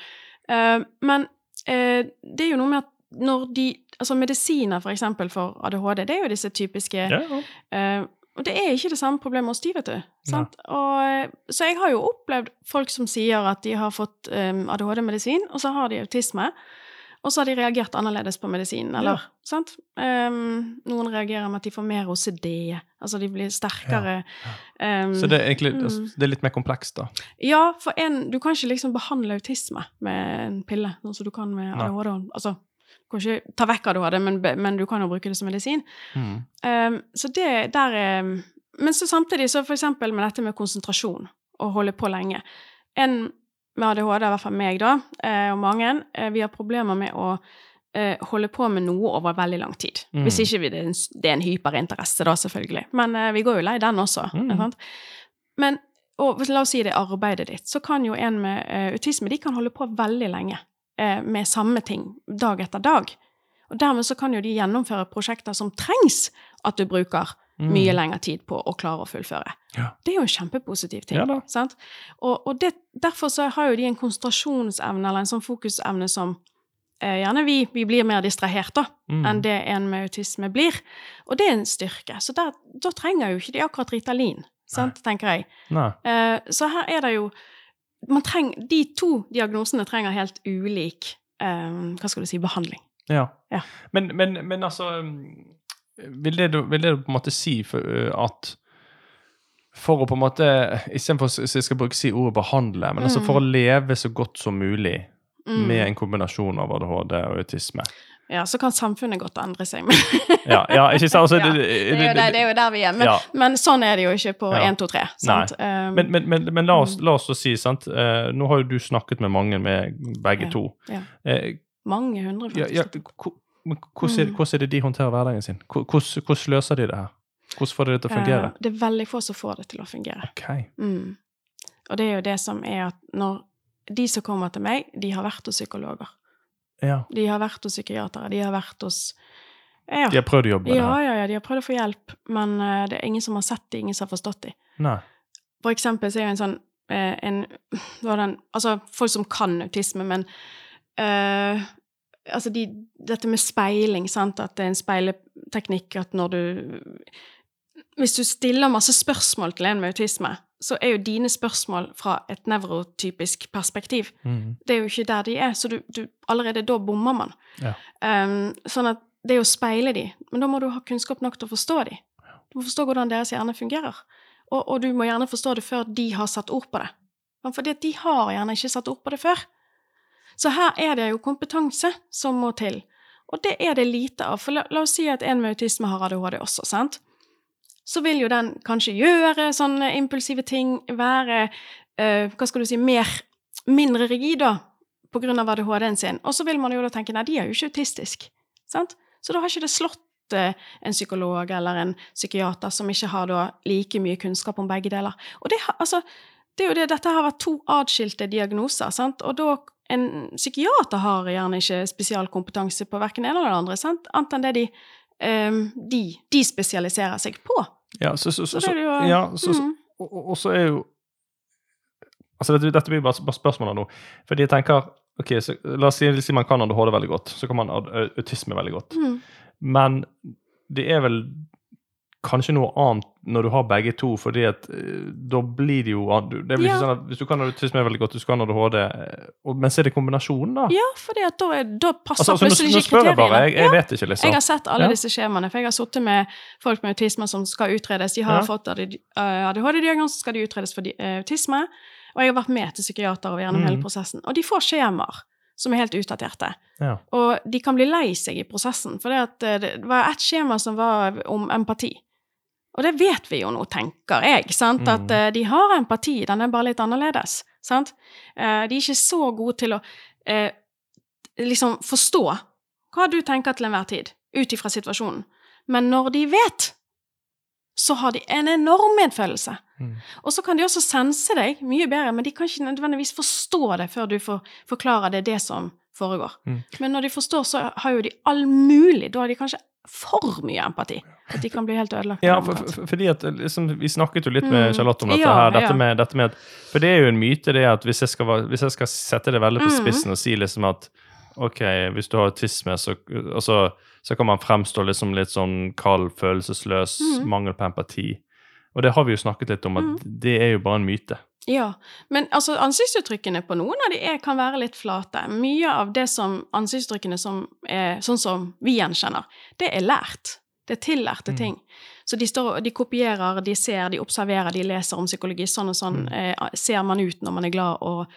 Eh, men det er jo noe med at når de Altså medisiner, for eksempel, for ADHD, det er jo disse typiske Ja, ja. Og det er ikke det samme problemet hos de, vet du. Sant? Og, så jeg har jo opplevd folk som sier at de har fått um, ADHD-medisin, og så har de autisme. Og så har de reagert annerledes på medisinen, eller? Ja. Sant? Um, noen reagerer med at de får mer OCD, altså de blir sterkere. Um, Så det er egentlig Mm. altså, det er litt mer komplekst, da. Ja, for en, du kan ikke liksom behandle autisme med en pille, sånn som du kan med. ADHD. Altså, du kan ikke ta vekk ADHD, men, men du kan jo bruke det som medisin. Mm. Um, så det der er Men så samtidig, så for eksempel med dette med konsentrasjon, å holde på lenge. En med ADHD, i hvert fall meg, da, eh, og mange, eh, vi har problemer med å eh, holde på med noe over veldig lang tid. Mm. Hvis ikke vi, det, er en, er hyperinteresse, da, selvfølgelig. Men vi går jo lei den også. Mm. sant? Men og la oss si det er arbeidet ditt, så kan jo en med eh, autisme de kan holde på veldig lenge med samme ting dag etter dag. Og dermed så kan jo de gjennomføre prosjekter som trengs at du bruker Mm. mye lengre tid på å klare å fullføre. Ja. Det er jo en kjempepositiv ting. Ja sant? Og, og det, derfor så har jo de en konsentrasjonsevne, eller en sånn fokusevne som eh, gjerne vi, vi blir mer distrahert da, Mm. enn det en med autisme blir. Og det er en styrke. Så der, da trenger jo ikke de akkurat Ritalin, sant, tenker jeg. Eh, så her er det jo man treng, De to diagnosene trenger helt ulik eh, hva skal du si, behandling. Ja. Ja. Men, men, men altså um, vil det, vil det på en måte si for, uh, at for å på en måte Istedenfor at jeg skal bruke si ordet behandle, men altså Mm. for å leve så godt som mulig Mm. med en kombinasjon av ADHD og autisme. Ja, så kan samfunnet godt endre seg. Ja, ja ikke sant? Altså, Ja, det, det, det er jo der vi er. Men, Ja. men sånn er det jo ikke på Ja. 1, 2, 3. Sant? Um, Men, men, men, men la, oss, la oss så si, sant Uh, Nå har jo du snakket med mange, med begge Ja, to. ja. Eh, mange hundre, ja, faktisk. Men hvordan, Mm. hvordan er det de håndterer hverdagen sin? Hvordan, hvordan løser de det her? Hvordan får de det til å fungere? Eh, det er veldig få som får det til å fungere. Okay. Mm. Og det er jo det som er at når de som kommer til meg, de har vært hos psykologer. Ja. De har vært hos psykiatere. De har vært hos ja. De har prøvd å jobbe med det ja, her? ja, ja, de har prøvd å få hjelp, men eh, det er ingen som har sett det, ingen som har forstått det. Nei. For eksempel så er jo en sånn eh, en, det den, Altså folk som kan autisme, men eh, Altså de, dette med speiling, sant, at det er en speileteknikk at når du Hvis du stiller masse spørsmål til en med autisme, så er jo dine spørsmål fra et nevrotypisk perspektiv. Mm. Det er jo ikke der de er, så du, du, allerede da bommer man. Ja. Um, sånn at det er å speile de, men da må du ha kunnskap nok til å forstå de. Du må forstå hvordan deres hjerne fungerer. Og, og du må gjerne forstå det før de har satt ord på det. For de har gjerne ikke satt ord på det før. Så her er det jo kompetanse som må til. Og det er det lite av. For la, la oss si at en med autisme har ADHD også, sant? Så vil jo den kanskje gjøre sånne impulsive ting, være øh, hva skal du si, mer, mindre rigid da, på grunn av ADHD-en sin. Og så vil man jo da tenke nei, de er jo ikke autistisk. Sant? Så da har ikke det slått eh, en psykolog eller en psykiater som ikke har da like mye kunnskap om begge deler. Og det, altså, det er jo det, dette har vært to atskilte diagnoser, sant? og da en psykiater har gjerne ikke spesialkompetanse på hverken det ene eller det andre, sant? annet enn det de, um, de, de spesialiserer seg på. Ja, så, så, så, Så det er jo ja, mm, og, og- så er jo Altså, dette, dette blir bare, bare spørsmål nå. Fordi jeg tenker ok, så La oss si, si man kan ADHD veldig godt, så kan man au- au- autisme veldig godt. mm, Men det er vel kanskje noe annet når du har begge to, fordi at eh, da blir det jo Det vel Ja. sånn at Hvis du kan autisme veldig godt, du du kan ADHD, eh, men så er det kombinasjonen, da? Ja, for da, da passer altså, plutselig ikke kriteriene. nå spør jeg bare, jeg, jeg vet ikke, liksom. Jeg har sett alle Ja. disse skjemaene, for jeg har sittet med folk med autisme som skal utredes. De har fått ADHD-diagnose, skal de utredes for eh, autisme. Og jeg har vært med til psykiater og gjennom mm. hele prosessen. Og de får skjemaer som er helt utdaterte. Og de kan bli lei seg i prosessen, for det, eh, det var et skjema som var om empati. Og det vet vi jo nå, tenker jeg, sant? Mm. at uh, de har empati, den er bare litt annerledes. Sant? Uh, de er ikke så gode til å uh, liksom forstå hva du tenker til enhver tid, ut ifra situasjonen. Men når de vet, så har de en enorm medfølelse. Mm. Og så kan de også sense deg mye bedre, men de kan ikke nødvendigvis forstå det før du får forklarer det, det som foregår. Mm. Men når de forstår, så har jo de all mulig Da har de kanskje for mye empati. At de kan bli helt ødelagt. Ja, for, for, fordi at liksom, Vi snakket jo litt med Mm. Charlotte om dette Ja, her. Dette ja. med, dette med at, For det er jo en myte, det at hvis jeg skal, hvis jeg skal sette det veldig på Mm. spissen og si liksom at OK, hvis du har autisme, så, altså, så kan man fremstå liksom litt sånn kald, følelsesløs, Mm. mangel på empati. Og det har vi jo snakket litt om, at Mm. det er jo bare en myte. Ja, men altså, ansiktsuttrykkene på noen av de er, kan være litt flate. Mye av det som ansiktsuttrykkene som er sånn som vi gjenkjenner, det er lært. Det er tillærte Mm. ting. Så de, står, de kopierer, de ser, de observerer, de leser om psykologi. Sånn og sånn Mm. eh, ser man ut når man er glad. Og,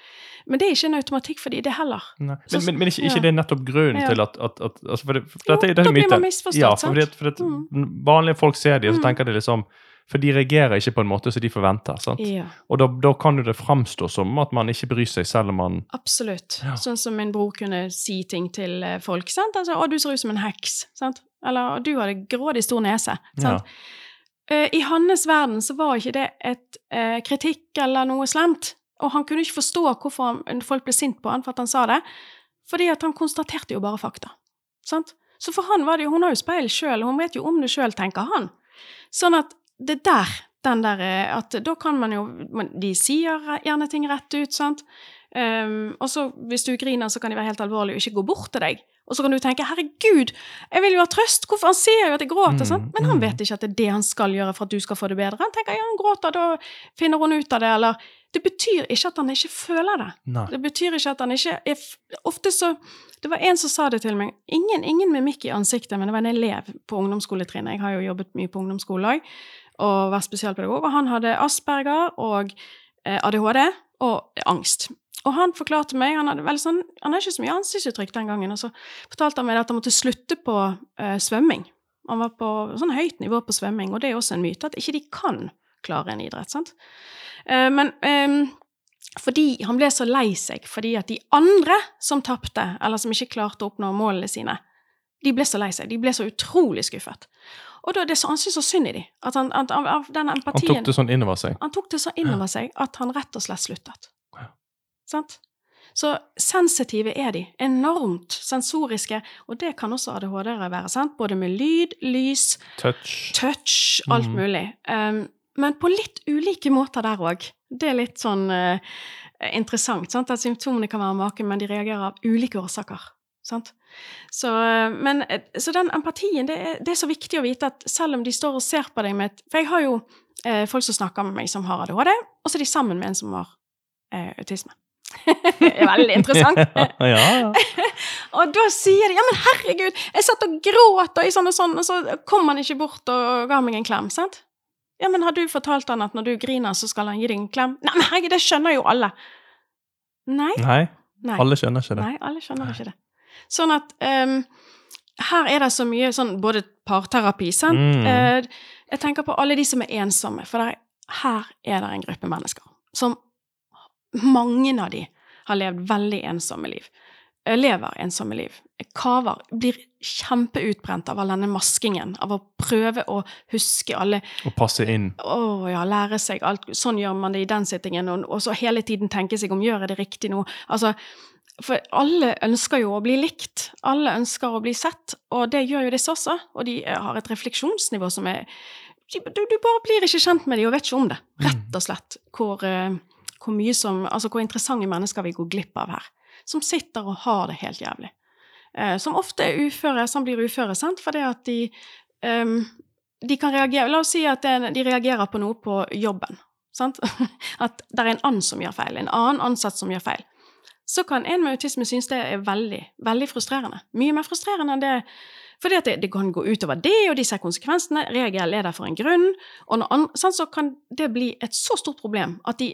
men det er ikke en automatikk for de, det heller. Nei. Så- Men, men, men ikke, ikke ja. det er nettopp grunnen Ja. til at, at, at altså for det, for dette, jo, dette da blir man misforstått, Ja, for, sant? fordi at, for at Mm. vanlige folk ser de, og så Mm. tenker de liksom For de reagerer ikke på en måte som de forventer. sant? Ja, Og da, da kan jo det framstå som at man ikke bryr seg, selv om man absolutt. Ja. Sånn som min bror kunne si ting til eh, folk. sant? Altså, 'Å, du ser ut som en heks.' sant? Eller 'Du hadde grådig stor nese.' sant? Ja. i hans verden så var ikke det et eh, kritikk eller noe slemt. Og han kunne ikke forstå hvorfor han, folk ble sint på han for at han sa det. Fordi at han konstaterte jo bare fakta. Sant? Så for han var det jo Hun har jo speil sjøl, hun vet jo om det sjøl, tenker han. Sånn at det der, den der eh, At da kan man jo De sier gjerne ting rett ut, sant. Um, og så hvis du griner, så kan de være helt alvorlige og ikke gå bort til deg. Og så kan du tenke 'herregud, jeg vil jo ha trøst', hvorfor han ser jo at jeg gråter', mm, men han mm. vet ikke at det er det han skal gjøre for at du skal få det bedre. Han tenker 'ja, han gråter, da finner hun ut av det', eller Det betyr ikke at han ikke føler det. Nei. Det betyr ikke at han ikke er Ofte så Det var en som sa det til meg. Ingen, ingen mimikk i ansiktet, men det var en elev på ungdomsskoletrinnet. Jeg har jo jobbet mye på ungdomsskole òg, og vært spesialpedagog, og han hadde Asperger og eh, ADHD og angst. Og han forklarte meg Han hadde veldig sånn, han hadde ikke så mye ansiktsuttrykk den gangen. Og så fortalte han meg at han måtte slutte på uh, svømming. Han var på sånn høyt nivå på svømming, og det er også en myte at ikke de kan klare en idrett. sant? Uh, men um, fordi han ble så lei seg fordi at de andre som tapte, eller som ikke klarte å oppnå målene sine, de ble så lei seg. De ble så utrolig skuffet. Og da, det, han syntes så synd i dem. At han, at, av denne empatien, han tok det sånn innover seg? Han tok det sånn innover seg at han rett og slett sluttet. Sant? Så sensitive er de. Enormt sensoriske. Og det kan også ADHD-ere være. sant? Både med lyd, lys, touch, touch alt mm. mulig. Um, men på litt ulike måter der òg. Det er litt sånn uh, interessant. sant? At symptomene kan være make, men de reagerer av ulike årsaker. Sant? Så, uh, men, uh, så den empatien, det er, det er, så viktig å vite at selv om de står og ser på deg med et For jeg har jo folk som snakker med meg som har ADHD, og så er de sammen med en som har autisme. det er veldig interessant. ja. og da sier de ja, men herregud, jeg satt og gråt og sånn og sånn, og så kom han ikke bort og ga meg en klem, sant? Ja, men har du fortalt han at når du griner, så skal han gi deg en klem? Nei, men herregud, det skjønner jo alle. Nei. Nei. Nei. Alle skjønner ikke det. Nei, alle skjønner Nei. ikke det. Sånn at um, her er det så mye sånn både parterapi, sant mm. uh, Jeg tenker på alle de som er ensomme, for der, her er det en gruppe mennesker som mange av de har levd veldig ensomme liv. Lever ensomme liv. Kaver. Blir kjempeutbrent av all denne maskingen, av å prøve å huske alle Og passe inn. Å ja, lære seg alt. Sånn gjør man det i den sittingen, og, og så hele tiden tenke seg om gjør jeg det riktig nå. Altså, for alle ønsker jo å bli likt. Alle ønsker å bli sett, og det gjør jo disse også. Og de har et refleksjonsnivå som er Du, du bare blir ikke kjent med dem og vet ikke om det, rett og slett. Hvor uh, hvor mye som Altså hvor interessante mennesker vi går glipp av her. Som sitter og har det helt jævlig. Eh, som ofte er uføre, som blir uføre, sant, fordi at de um, de kan reagere La oss si at de reagerer på noe på jobben. Sant? At det er en annen som gjør feil, en annen ansatt som gjør feil. Så kan en med autisme synes det er veldig, veldig frustrerende. Mye mer frustrerende enn det fordi at det, det, kan gå utover det, og de ser konsekvensene. Regel er der for en grunn. Og når, sånn, så kan det bli et så stort problem at de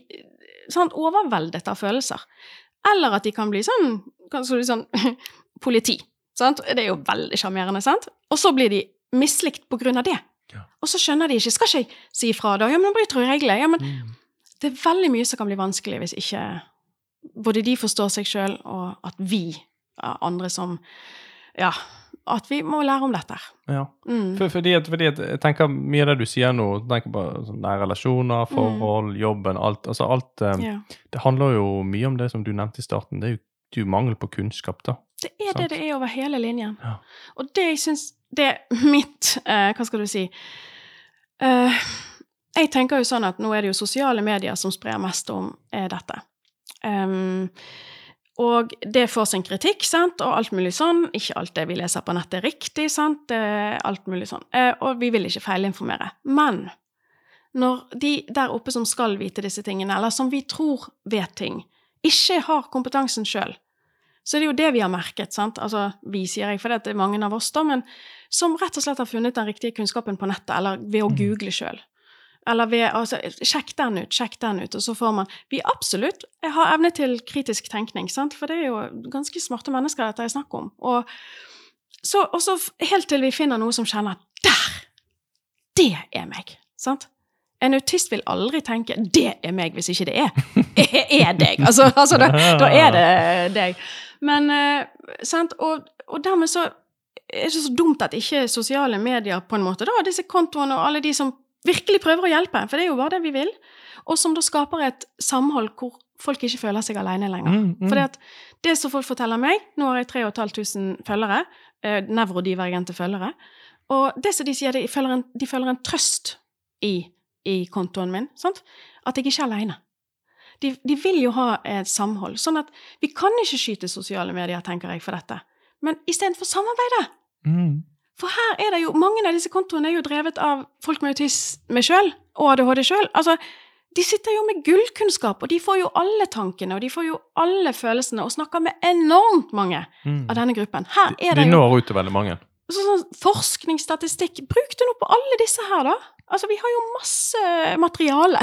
sånn, overveldet av følelser. Eller at de kan bli sånn, kanskje sånn politi. Sant? Det er jo veldig sjarmerende, sant? Og så blir de mislikt på grunn av det. Ja. Og så skjønner de ikke. Skal ikke jeg si ifra da? Ja, men bryter jo reglene. Ja, men mm. det er veldig mye som kan bli vanskelig hvis ikke både de forstår seg sjøl, og at vi, andre som Ja, at vi må lære om dette. Ja. Mm. For, fordi, at, fordi, at, jeg tenker mye av det du sier nå, tenker på sånn nære relasjoner, mm. forhold, mm. jobben, alt. Altså alt um, ja. Det handler jo mye om det som du nevnte i starten. Det er jo, det er jo mangel på kunnskap, da. Det er sant? det det er over hele linjen. Ja. Og det jeg syns Det er mitt uh, Hva skal du si uh, Jeg tenker jo sånn at nå er det jo sosiale medier som sprer mest om dette. Um, og det får sin kritikk, sant, og alt mulig sånn. Ikke alt det vi leser på nettet, er riktig, sant, alt mulig sånn. Eh, og vi vil ikke feilinformere. Men når de der oppe som skal vite disse tingene, eller som vi tror vet ting, ikke har kompetansen sjøl, så det er jo det vi har merket. sant? Altså, Vi sier jeg, for det er mange av oss, da, men som rett og slett har funnet den riktige kunnskapen på nettet, eller ved å mm. google sjøl. Eller ved, altså, sjekk den ut, sjekk den ut, og så får man Vi absolutt har evne til kritisk tenkning, sant? for det er jo ganske smarte mennesker dette er snakk om. Og så, og så helt til vi finner noe som kjenner Der! Det er meg! Sant? En autist vil aldri tenke 'det er meg', hvis ikke det er, er deg. Altså, altså da, da, er det deg. Men, uh, sant? Og, og dermed så er det så dumt at ikke sosiale medier på en måte da, disse kontoene og alle de som virkelig prøver å hjelpe, for det er jo bare det vi vil, og som da skaper et samhold hvor folk ikke føler seg alene lenger. Mm, mm. For det som folk forteller meg Nå har jeg 3500 følgere, eh, nevrodivergente følgere, og det som de sier, de føler en, de føler en trøst i, i kontoen min. Sant? At jeg ikke er alene. De, de, vil jo ha et samhold. Sånn at vi kan ikke skyte sosiale medier, tenker jeg, for dette. Men istedenfor samarbeide. Mm. For her er det jo Mange av disse kontoene er jo drevet av folk med autisme sjøl, og ADHD sjøl. Altså, de sitter jo med gullkunnskap, og de får jo alle tankene, og de får jo alle følelsene, og snakker med enormt mange Mm. av denne gruppen. Her De, er de det jo når ut til veldig mange. så, sånn forskningsstatistikk. Bruk det nå på alle disse her, da. Altså, vi har jo masse materiale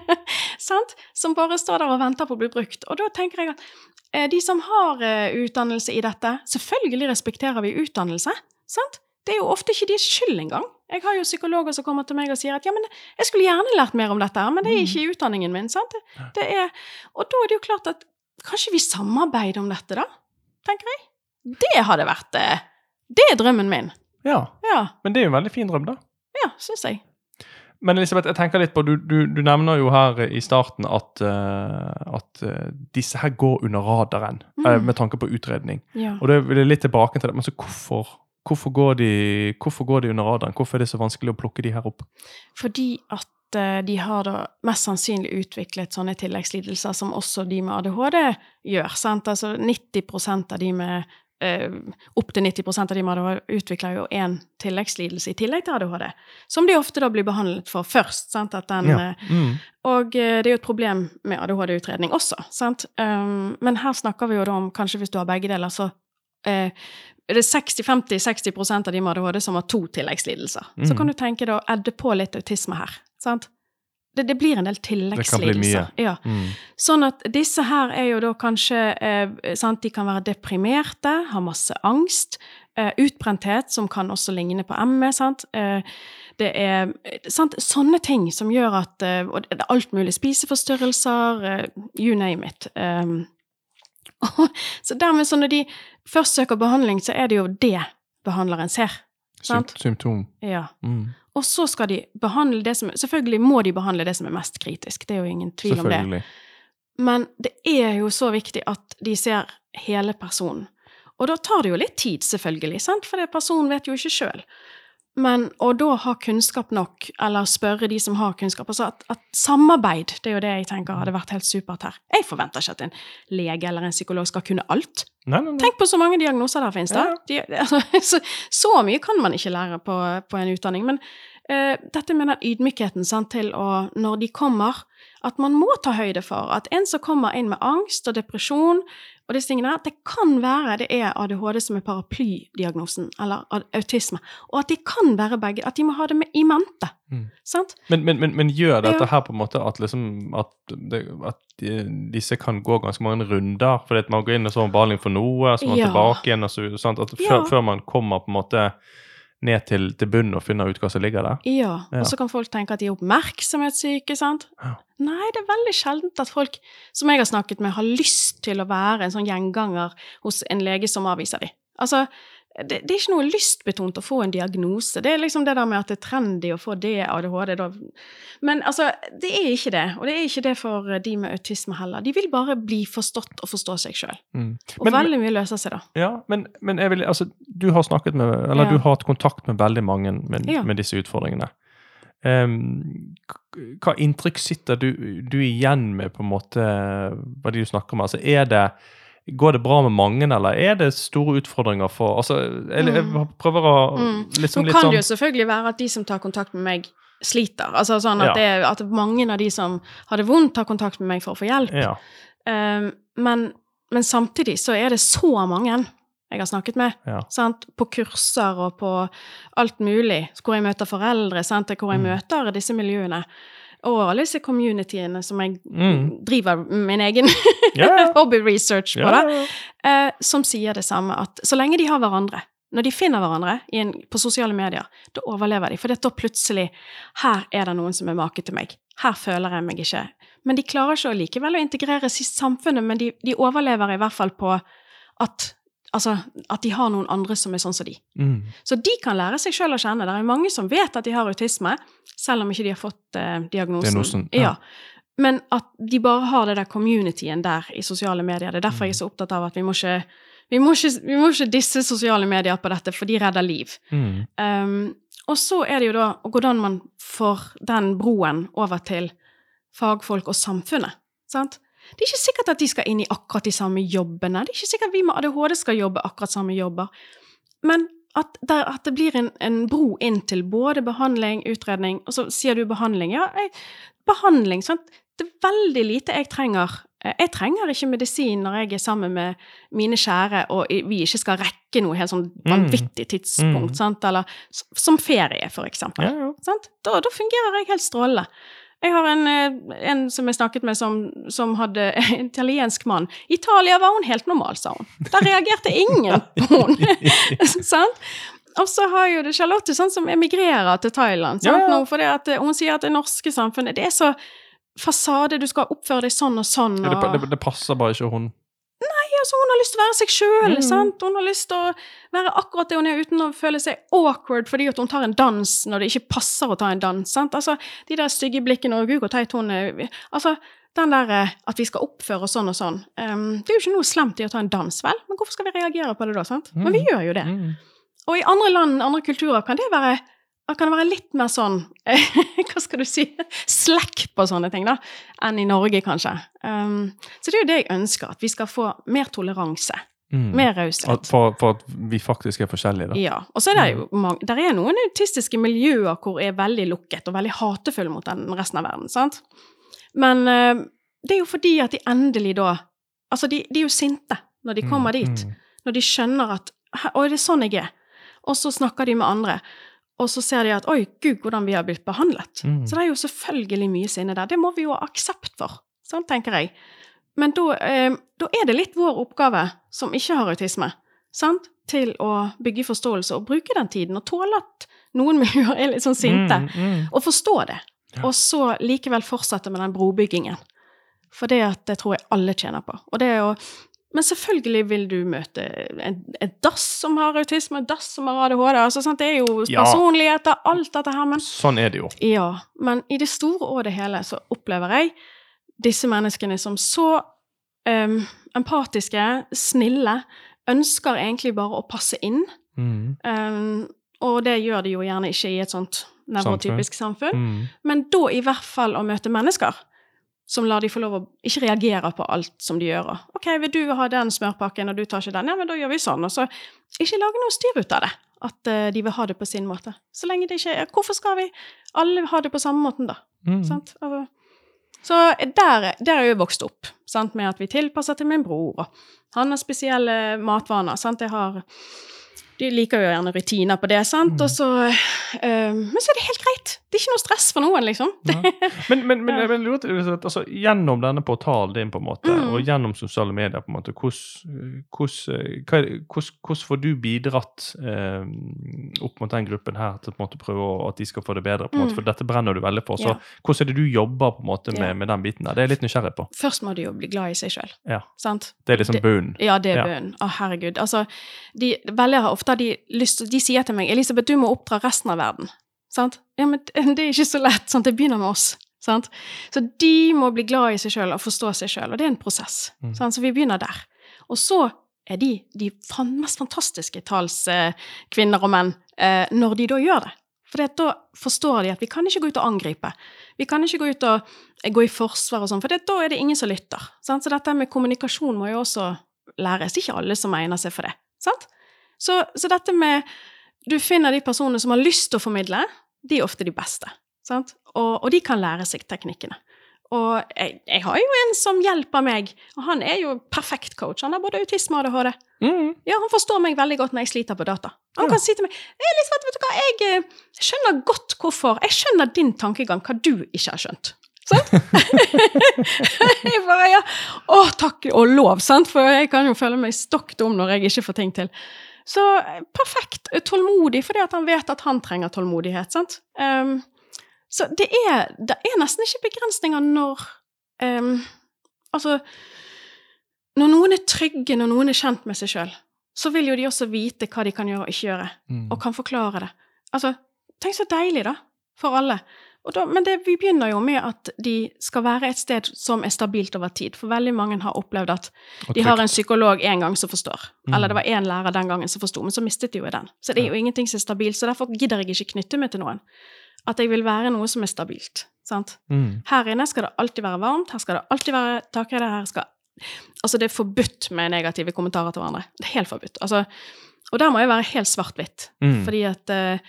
sant? som bare står der og venter på å bli brukt. Og da tenker jeg at eh, de som har eh, utdannelse i dette Selvfølgelig respekterer vi utdannelse. sant? Det er jo ofte ikke deres skyld engang. Jeg har jo psykologer som kommer til meg og sier at ja, men jeg skulle gjerne lært mer om dette, men det er ikke i utdanningen min. sant? Det, det er, og da er det jo klart at kanskje vi samarbeider om dette, da? Tenker jeg. Det hadde vært det. Det er drømmen min. Ja, Ja, men det er jo en veldig fin drøm, da. ja syns jeg. Men Elisabeth, jeg tenker litt på, du, du, du nevner jo her i starten at, uh, at eh, disse her går under radaren mm. uh, med tanke på utredning. Ja. Og det vil jeg litt tilbake til det, men så hvorfor, hvorfor, går de, hvorfor går de under radaren? Hvorfor er det så vanskelig å plukke de her opp? Fordi at eh, de har da mest sannsynlig utviklet sånne tilleggslidelser som også de med ADHD gjør. sant? Altså 90% av de med eh, Opptil 90% av de med ADHD utvikler jo én tilleggslidelse i tillegg til ADHD. Som de ofte da blir behandlet for først. sant? Den, Ja. eh, Mm. og det er jo et problem med ADHD-utredning også, sant? Um, men her snakker vi jo da om, kanskje hvis du har begge deler, så er det 50-60% av de med ADHD som har to tilleggslidelser. Så Mm. kan du tenke å edde på litt autisme her, sant? Det, det blir en del tilleggslidelser. Ja. Mm. Sånn at disse her er jo da kanskje eh, sant, De kan være deprimerte, ha masse angst, eh, utbrenthet, som kan også ligne på ME. sant? Eh, det er sant, sånne ting som gjør at eh, Og det er alt mulig. Spiseforstyrrelser, eh, you name it. Um, så dermed, så når de først søker behandling, så er det jo det behandleren ser. Sant? Symptom. Ja. Mm. Og så skal de behandle det som Selvfølgelig må de behandle det som er mest kritisk. Det er jo ingen tvil om det. Men det er jo så viktig at de ser hele personen. Og da tar det jo litt tid, selvfølgelig, sant? for det personen vet jo ikke sjøl. Men å da ha kunnskap nok, eller spørre de som har kunnskap altså at, at samarbeid, det er jo det jeg tenker hadde vært helt supert her. Jeg forventer ikke at en lege eller en psykolog skal kunne alt. Nei, nei, nei. Tenk på så mange diagnoser der finnes, da. Ja. De, altså, så, så mye kan man ikke lære på, på en utdanning. Men uh, dette med den ydmykheten sant, til å, når de kommer, at man må ta høyde for at en som kommer inn med angst og depresjon og disse tingene at det kan være det er ADHD som er paraplydiagnosen, eller autisme, og at de kan være begge, at de må ha det med i mente. Mm. Sant? Men, men, men, men gjør dette Ja. her på en måte at, liksom, at, det, at de, disse kan gå ganske mange runder? Fordi at man går inn og så har behandling for noe, så må man Ja. tilbake igjen. Og så? At før, Ja. før man kommer på en måte ned til, til bunnen og finner ut hva som ligger der. Ja, Ja. og så kan folk tenke at de er oppmerksomhetssyke, sant? Ja. Nei, det er veldig sjeldent at folk som jeg har snakket med, har lyst til å være en sånn gjenganger hos en lege som avviser dem. Altså, det, det er ikke noe lystbetont å få en diagnose. Det er liksom det der med at det er trendy å få det, ADHD, da. Men altså, det er ikke det. Og det er ikke det for de med autisme heller. De vil bare bli forstått og forstå seg sjøl. Mm. Og Men- veldig mye løser seg da. Ja, men, men vil, altså, du har snakket med, eller Ja. du har hatt kontakt med veldig mange med, Ja. med disse utfordringene. Um, hva inntrykk sitter du, du igjen med, på en måte, hva de du snakker om? Altså, er det, går det bra med mange, eller er det store utfordringer for altså, jeg, jeg Mm. prøver å Mm. liksom Nå kan sånn det jo selvfølgelig være at de som tar kontakt med meg, sliter. Altså sånn at, Ja. det, at mange av de som har det vondt, tar kontakt med meg for å få hjelp. Ja. Um, men, men samtidig så er det så mange jeg har snakket med. Ja. Sant? På kurser og på alt mulig. Hvor jeg møter foreldre, sant? hvor jeg Mm. møter disse miljøene. Og alle disse communityene som jeg Mm. driver min egen Ja, ja. hobby research på. yeah. da eh, som sier det samme, at så lenge de har hverandre, når de finner hverandre i en, på sosiale medier, da overlever de. For da plutselig Her er det noen som er make til meg. Her føler jeg meg ikke. Men de klarer ikke å likevel å integreres i samfunnet, men de, de overlever i hvert fall på at Altså at de har noen andre som er sånn som de. Mm. Så de kan lære seg sjøl å kjenne. Det er mange som vet at de har autisme, selv om ikke de har fått eh, diagnosen. Diagnosen, ja. ja. Men at de bare har det der communityen der i sosiale medier. Det er derfor jeg er så opptatt av at vi må ikke, vi må ikke, vi må ikke disse sosiale medier på dette, for de redder liv. Mm. Um, og så er det jo da hvordan man får den broen over til fagfolk og samfunnet. Sant? Det er ikke sikkert at de skal inn i akkurat de samme jobbene. Det er ikke sikkert at vi med ADHD skal jobbe akkurat samme jobber. Men at, der, at det blir en, en bro inn til både behandling, utredning Og så sier du behandling. Ja, jeg, behandling, sant. Det er veldig lite jeg trenger. Eh, Jeg trenger ikke medisin når jeg er sammen med mine kjære og vi ikke skal rekke noe helt sånn vanvittig tidspunkt, Mm. sant, eller som ferie, for eksempel. Ja, ja. Sant? Da, da fungerer jeg helt strålende. Jeg har en, eh, en som jeg snakket med, som, som hadde en italiensk mann. I Italia var hun helt normal, sa hun. Da reagerte ingen på henne. sant? Og så har jo det Charlotte sånn, som emigrerer til Thailand. Sant? Ja, ja. Nå, fordi at eh, hun sier at det norske samfunnet det er så fasade, du skal oppføre deg sånn og sånn. Ja, det, det, det passer bare ikke hun. Ja, så hun har lyst til å være seg sjøl. Mm. Hun har lyst til å være akkurat det hun er, uten å føle seg awkward fordi hun tar en dans når det ikke passer å ta en dans. sant? Altså, De der stygge blikkene og 'gud, hvor teit hun er' Altså, den der eh, at vi skal oppføre oss sånn og sånn. Um, det er jo ikke noe slemt i å ta en dans, vel? Men hvorfor skal vi reagere på det da? sant? Men vi Mm. gjør jo det. Mm. Og i andre land, andre kulturer, kan det være kan det være litt mer sånn Hva skal du si? Slekk på sånne ting, da, enn i Norge, kanskje. Um, så det er jo det jeg ønsker, at vi skal få mer toleranse. Mm. Mer raushet. For, for at vi faktisk er forskjellige, da. Ja. Og så er det jo mange, der er noen autistiske miljøer hvor er veldig lukket og veldig hatefulle mot den resten av verden, sant? Men uh, det er jo fordi at de endelig da Altså, de, de er jo sinte når de kommer Mm, dit. mm. Når de skjønner at å, er det er sånn jeg er. Og så snakker de med andre. Og så ser de at oi, gud, hvordan vi har blitt behandlet. Mm. Så det er jo selvfølgelig mye sinne der. Det må vi jo ha aksept for, sånn tenker jeg. Men da, eh, da er det litt vår oppgave, som ikke har autisme, sant? til å bygge forståelse og bruke den tiden, og tåle at noen miljøer er litt sånn sinte, Mm, mm. og forstå det. Ja. Og så likevel fortsette med den brobyggingen. For det at det tror jeg alle tjener på. Og det er jo men selvfølgelig vil du møte en, et dass som har autisme, et dass som har ADHD. Altså, sant? Det er jo Ja. personligheter, alt dette her. Men Sånn er det jo. ja, men i det store og det hele så opplever jeg disse menneskene som så um, empatiske, snille, ønsker egentlig bare å passe inn. Mm. Um, og det gjør de jo gjerne ikke i et sånt nevrotypisk samfunn. Mm. Men da i hvert fall å møte mennesker som lar de få lov å ikke reagere på alt som de gjør. OK, vil du ha den smørpakken, og du tar ikke den? Ja, men da gjør vi sånn. Og så ikke lage noe styr ut av det. At uh, de vil ha det på sin måte. Så lenge det ikke er Hvorfor skal vi alle ha det på samme måten, da? Mm. Sant? Altså, så der, der er jeg vokst opp, sant? med at vi tilpasser til min bror. Og han har spesielle matvaner. Sant? Jeg har De liker jo gjerne rutiner på det, sant? Og så eh, Men så er det helt greit. Det er ikke noe stress for noen, liksom. Ja. Men, men, men, jeg lurer altså, gjennom denne portalen din, på en måte, Mm. og gjennom sosiale medier, på en måte, hvordan, får du bidratt eh, opp mot den gruppen her til på en måte prøve å, at de skal få det bedre? på en måte, Mm. For dette brenner du veldig for. Så Ja. hvordan er det du jobber på en måte med, med den biten der? Det er jeg litt nysgjerrig på. Først må du jo bli glad i seg sjøl. Ja. Sant? Det er liksom bunnen. Ja, det er bunnen. Å, herregud. Altså, de, veldig ofte har de lyst De sier til meg 'Elisabeth, du må oppdra resten av verden'. Sant? Ja, men det er ikke så lett. Sant? Det begynner med oss. Sant? Så de må bli glad i seg sjøl og forstå seg sjøl, og det er en prosess. Mm. Sant? Så vi begynner der. Og så er de de mest fantastiske talskvinner og menn eh, når de da gjør det. For da forstår de at vi kan ikke gå ut og angripe. Vi kan ikke gå ut og eh, gå i forsvar og sånn, for da er det ingen som lytter. Sant? Så dette med kommunikasjon må jo også læres. Ikke alle som egner seg for det. Sant? Så, så dette med Du finner de personene som har lyst til å formidle, de er ofte de beste. Sant? Og, og de kan lære seg teknikkene. Og jeg, jeg har jo en som hjelper meg, og han er jo perfekt coach. Han har både autisme og ADHD. Mm. Ja, han forstår meg veldig godt når jeg sliter på data. Han Ja. kan si til meg Elisabeth, vet du hva, jeg eh, skjønner godt hvorfor. Jeg skjønner din tankegang, hva du ikke har skjønt. Sant? jeg bare, ja, Å, takk og lov, sant? For jeg kan jo føle meg stokk dum når jeg ikke får ting til. Så eh, perfekt tålmodig, fordi at han vet at han trenger tålmodighet. sant? Um, så det er, det er nesten ikke begrensninger når um, Altså Når noen er trygge, når noen er kjent med seg sjøl, så vil jo de også vite hva de kan gjøre og ikke gjøre, Mm. og kan forklare det. Altså, tenk så deilig, da, for alle. Da, men det, vi begynner jo med at de skal være et sted som er stabilt over tid. For veldig mange har opplevd at de har en psykolog en gang som forstår. Mm. Eller det var én lærer den gangen som forsto, men så mistet de jo den. Så det er jo ingenting som er stabilt, så derfor gidder jeg ikke knytte meg til noen. At jeg vil være noe som er stabilt. sant? Mm. Her inne skal det alltid være varmt, her skal det alltid være takhøyde, her skal Altså, det er forbudt med negative kommentarer til hverandre. Det er helt forbudt. Altså, og der må jeg være helt svart-hvitt. Mm. Fordi at uh,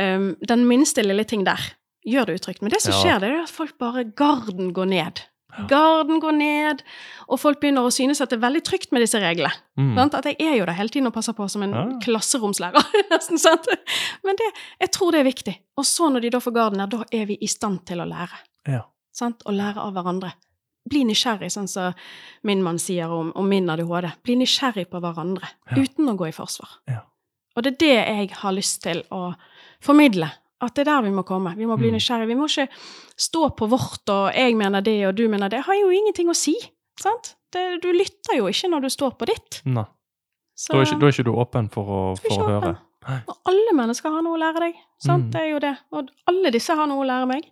um, den minste lille ting der gjør det utrygt. Men det som skjer, det er at folk bare Garden går ned. Garden går ned, og folk begynner å synes at det er veldig trygt med disse reglene. Mm. At jeg er jo der hele tiden og passer på som en Ja. klasseromslærer. nesten, sant? Men det, jeg tror det er viktig. Og så når de da får garden der, da er vi i stand til å lære. Ja. Sant? Å lære av hverandre. Bli nysgjerrig, sånn som min mann sier om, om min ADHD. Bli nysgjerrig på hverandre, Ja. uten å gå i forsvar. Ja. Og det er det jeg har lyst til å formidle. At det er der vi må komme. Vi må bli Mm. nysgjerrige. Vi må ikke stå på vårt og 'jeg mener det', og 'du mener det'. Det har jo ingenting å si. Sant? Det, du lytter jo ikke når du står på ditt. Nei. Så, Da er, ikke, da er ikke du åpen for å, for å høre? og alle mennesker har noe å lære deg. Sant? Mm. Det er jo det. Og alle disse har noe å lære meg.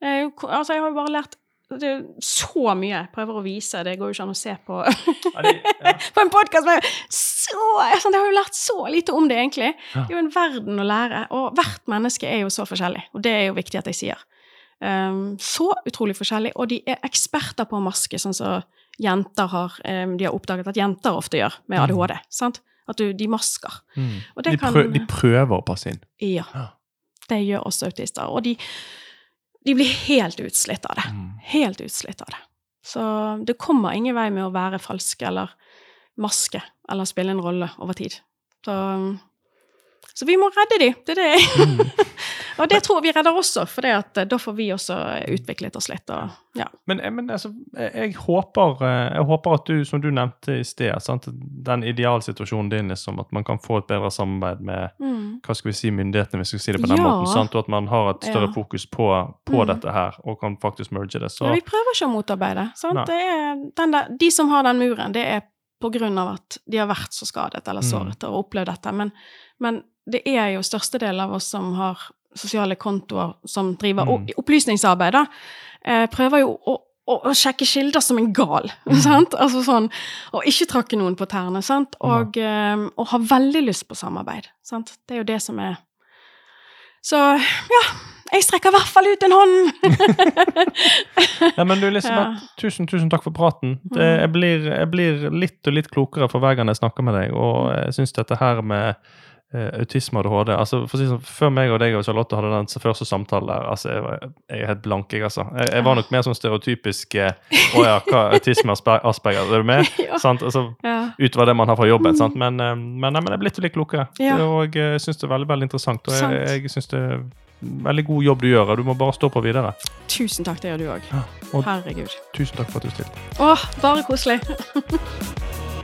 Jeg, er altså, jeg har jo bare lært det er så mye jeg prøver å vise. Det går jo ikke an å se på på en podkast. Så, sånn, jeg har jo lært så lite om det, egentlig. Ja. Det er jo en verden å lære. Og hvert menneske er jo så forskjellig. Og det er jo viktig at jeg sier. Um, så utrolig forskjellig. Og de er eksperter på å maske, sånn som jenter har um, De har oppdaget at jenter ofte gjør med Mm. ADHD. Sant? At du, de masker. Mm. De, kan- de prøver å passe inn. Ja. Ja. Det gjør også autister. Og de, de blir helt utslitt av det. Mm. Helt utslitt av det. Så det kommer ingen vei med å være falsk eller maske eller spille en rolle over tid. Så, så vi må redde de, det er det. Mm. Og det tror vi redder også, for det at eh, da får vi også utviklet oss litt. Og, ja. Men, eh, men altså, jeg, jeg, håper, eh, jeg håper at du, som du nevnte i sted, sant? den idealsituasjonen din liksom, at man kan få et bedre samarbeid med Mm. hva skal vi si, myndighetene, hvis vi skal si det på den Ja. måten, sant? og at man har et større fokus på, på Mm. dette her, og kan faktisk merge det. Så Men vi prøver ikke å motarbeide. Er der, de som har den muren, det er på grunn av at de har vært så skadet eller Mm. såret og opplevd dette. Men, men det er jo størstedelen av oss som har sosiale kontoer som driver Mm. opplysningsarbeid, da, eh, prøver jo å, å, å sjekke kilder som en gal. Mm. Sant? Altså sånn, og ikke trakke noen på tærne. Sant? Og, eh, og ha veldig lyst på samarbeid. Sant? Det er jo det som er Så ja, jeg strekker i hvert fall ut en hånd! Ja, men du, Elisabeth, tusen, tusen takk for praten. Det, Mm. jeg, blir, jeg blir litt og litt klokere for hver gang jeg snakker med deg, og jeg syns dette her med eh, autisme og ADHD altså, for å si sånn, Før meg og deg og Charlotte hadde den første samtalen der, altså, jeg, var, jeg er helt blank, jeg, altså. Jeg, jeg var nok mer sånn stereotypisk eh, Å ja, hva autisme og Asperger, er du med? ja. Sant? Altså, ja. utover det man har fra jobben. Sant? Men, eh, men, nei, men jeg er blitt litt klokere, Ja. og jeg syns det er veldig veldig interessant. Og jeg, jeg synes det er veldig god jobb du gjør, og du må bare stå på videre. Tusen takk, det gjør du òg. Ja, Herregud. Tusen takk for at du stilte. Å, bare koselig.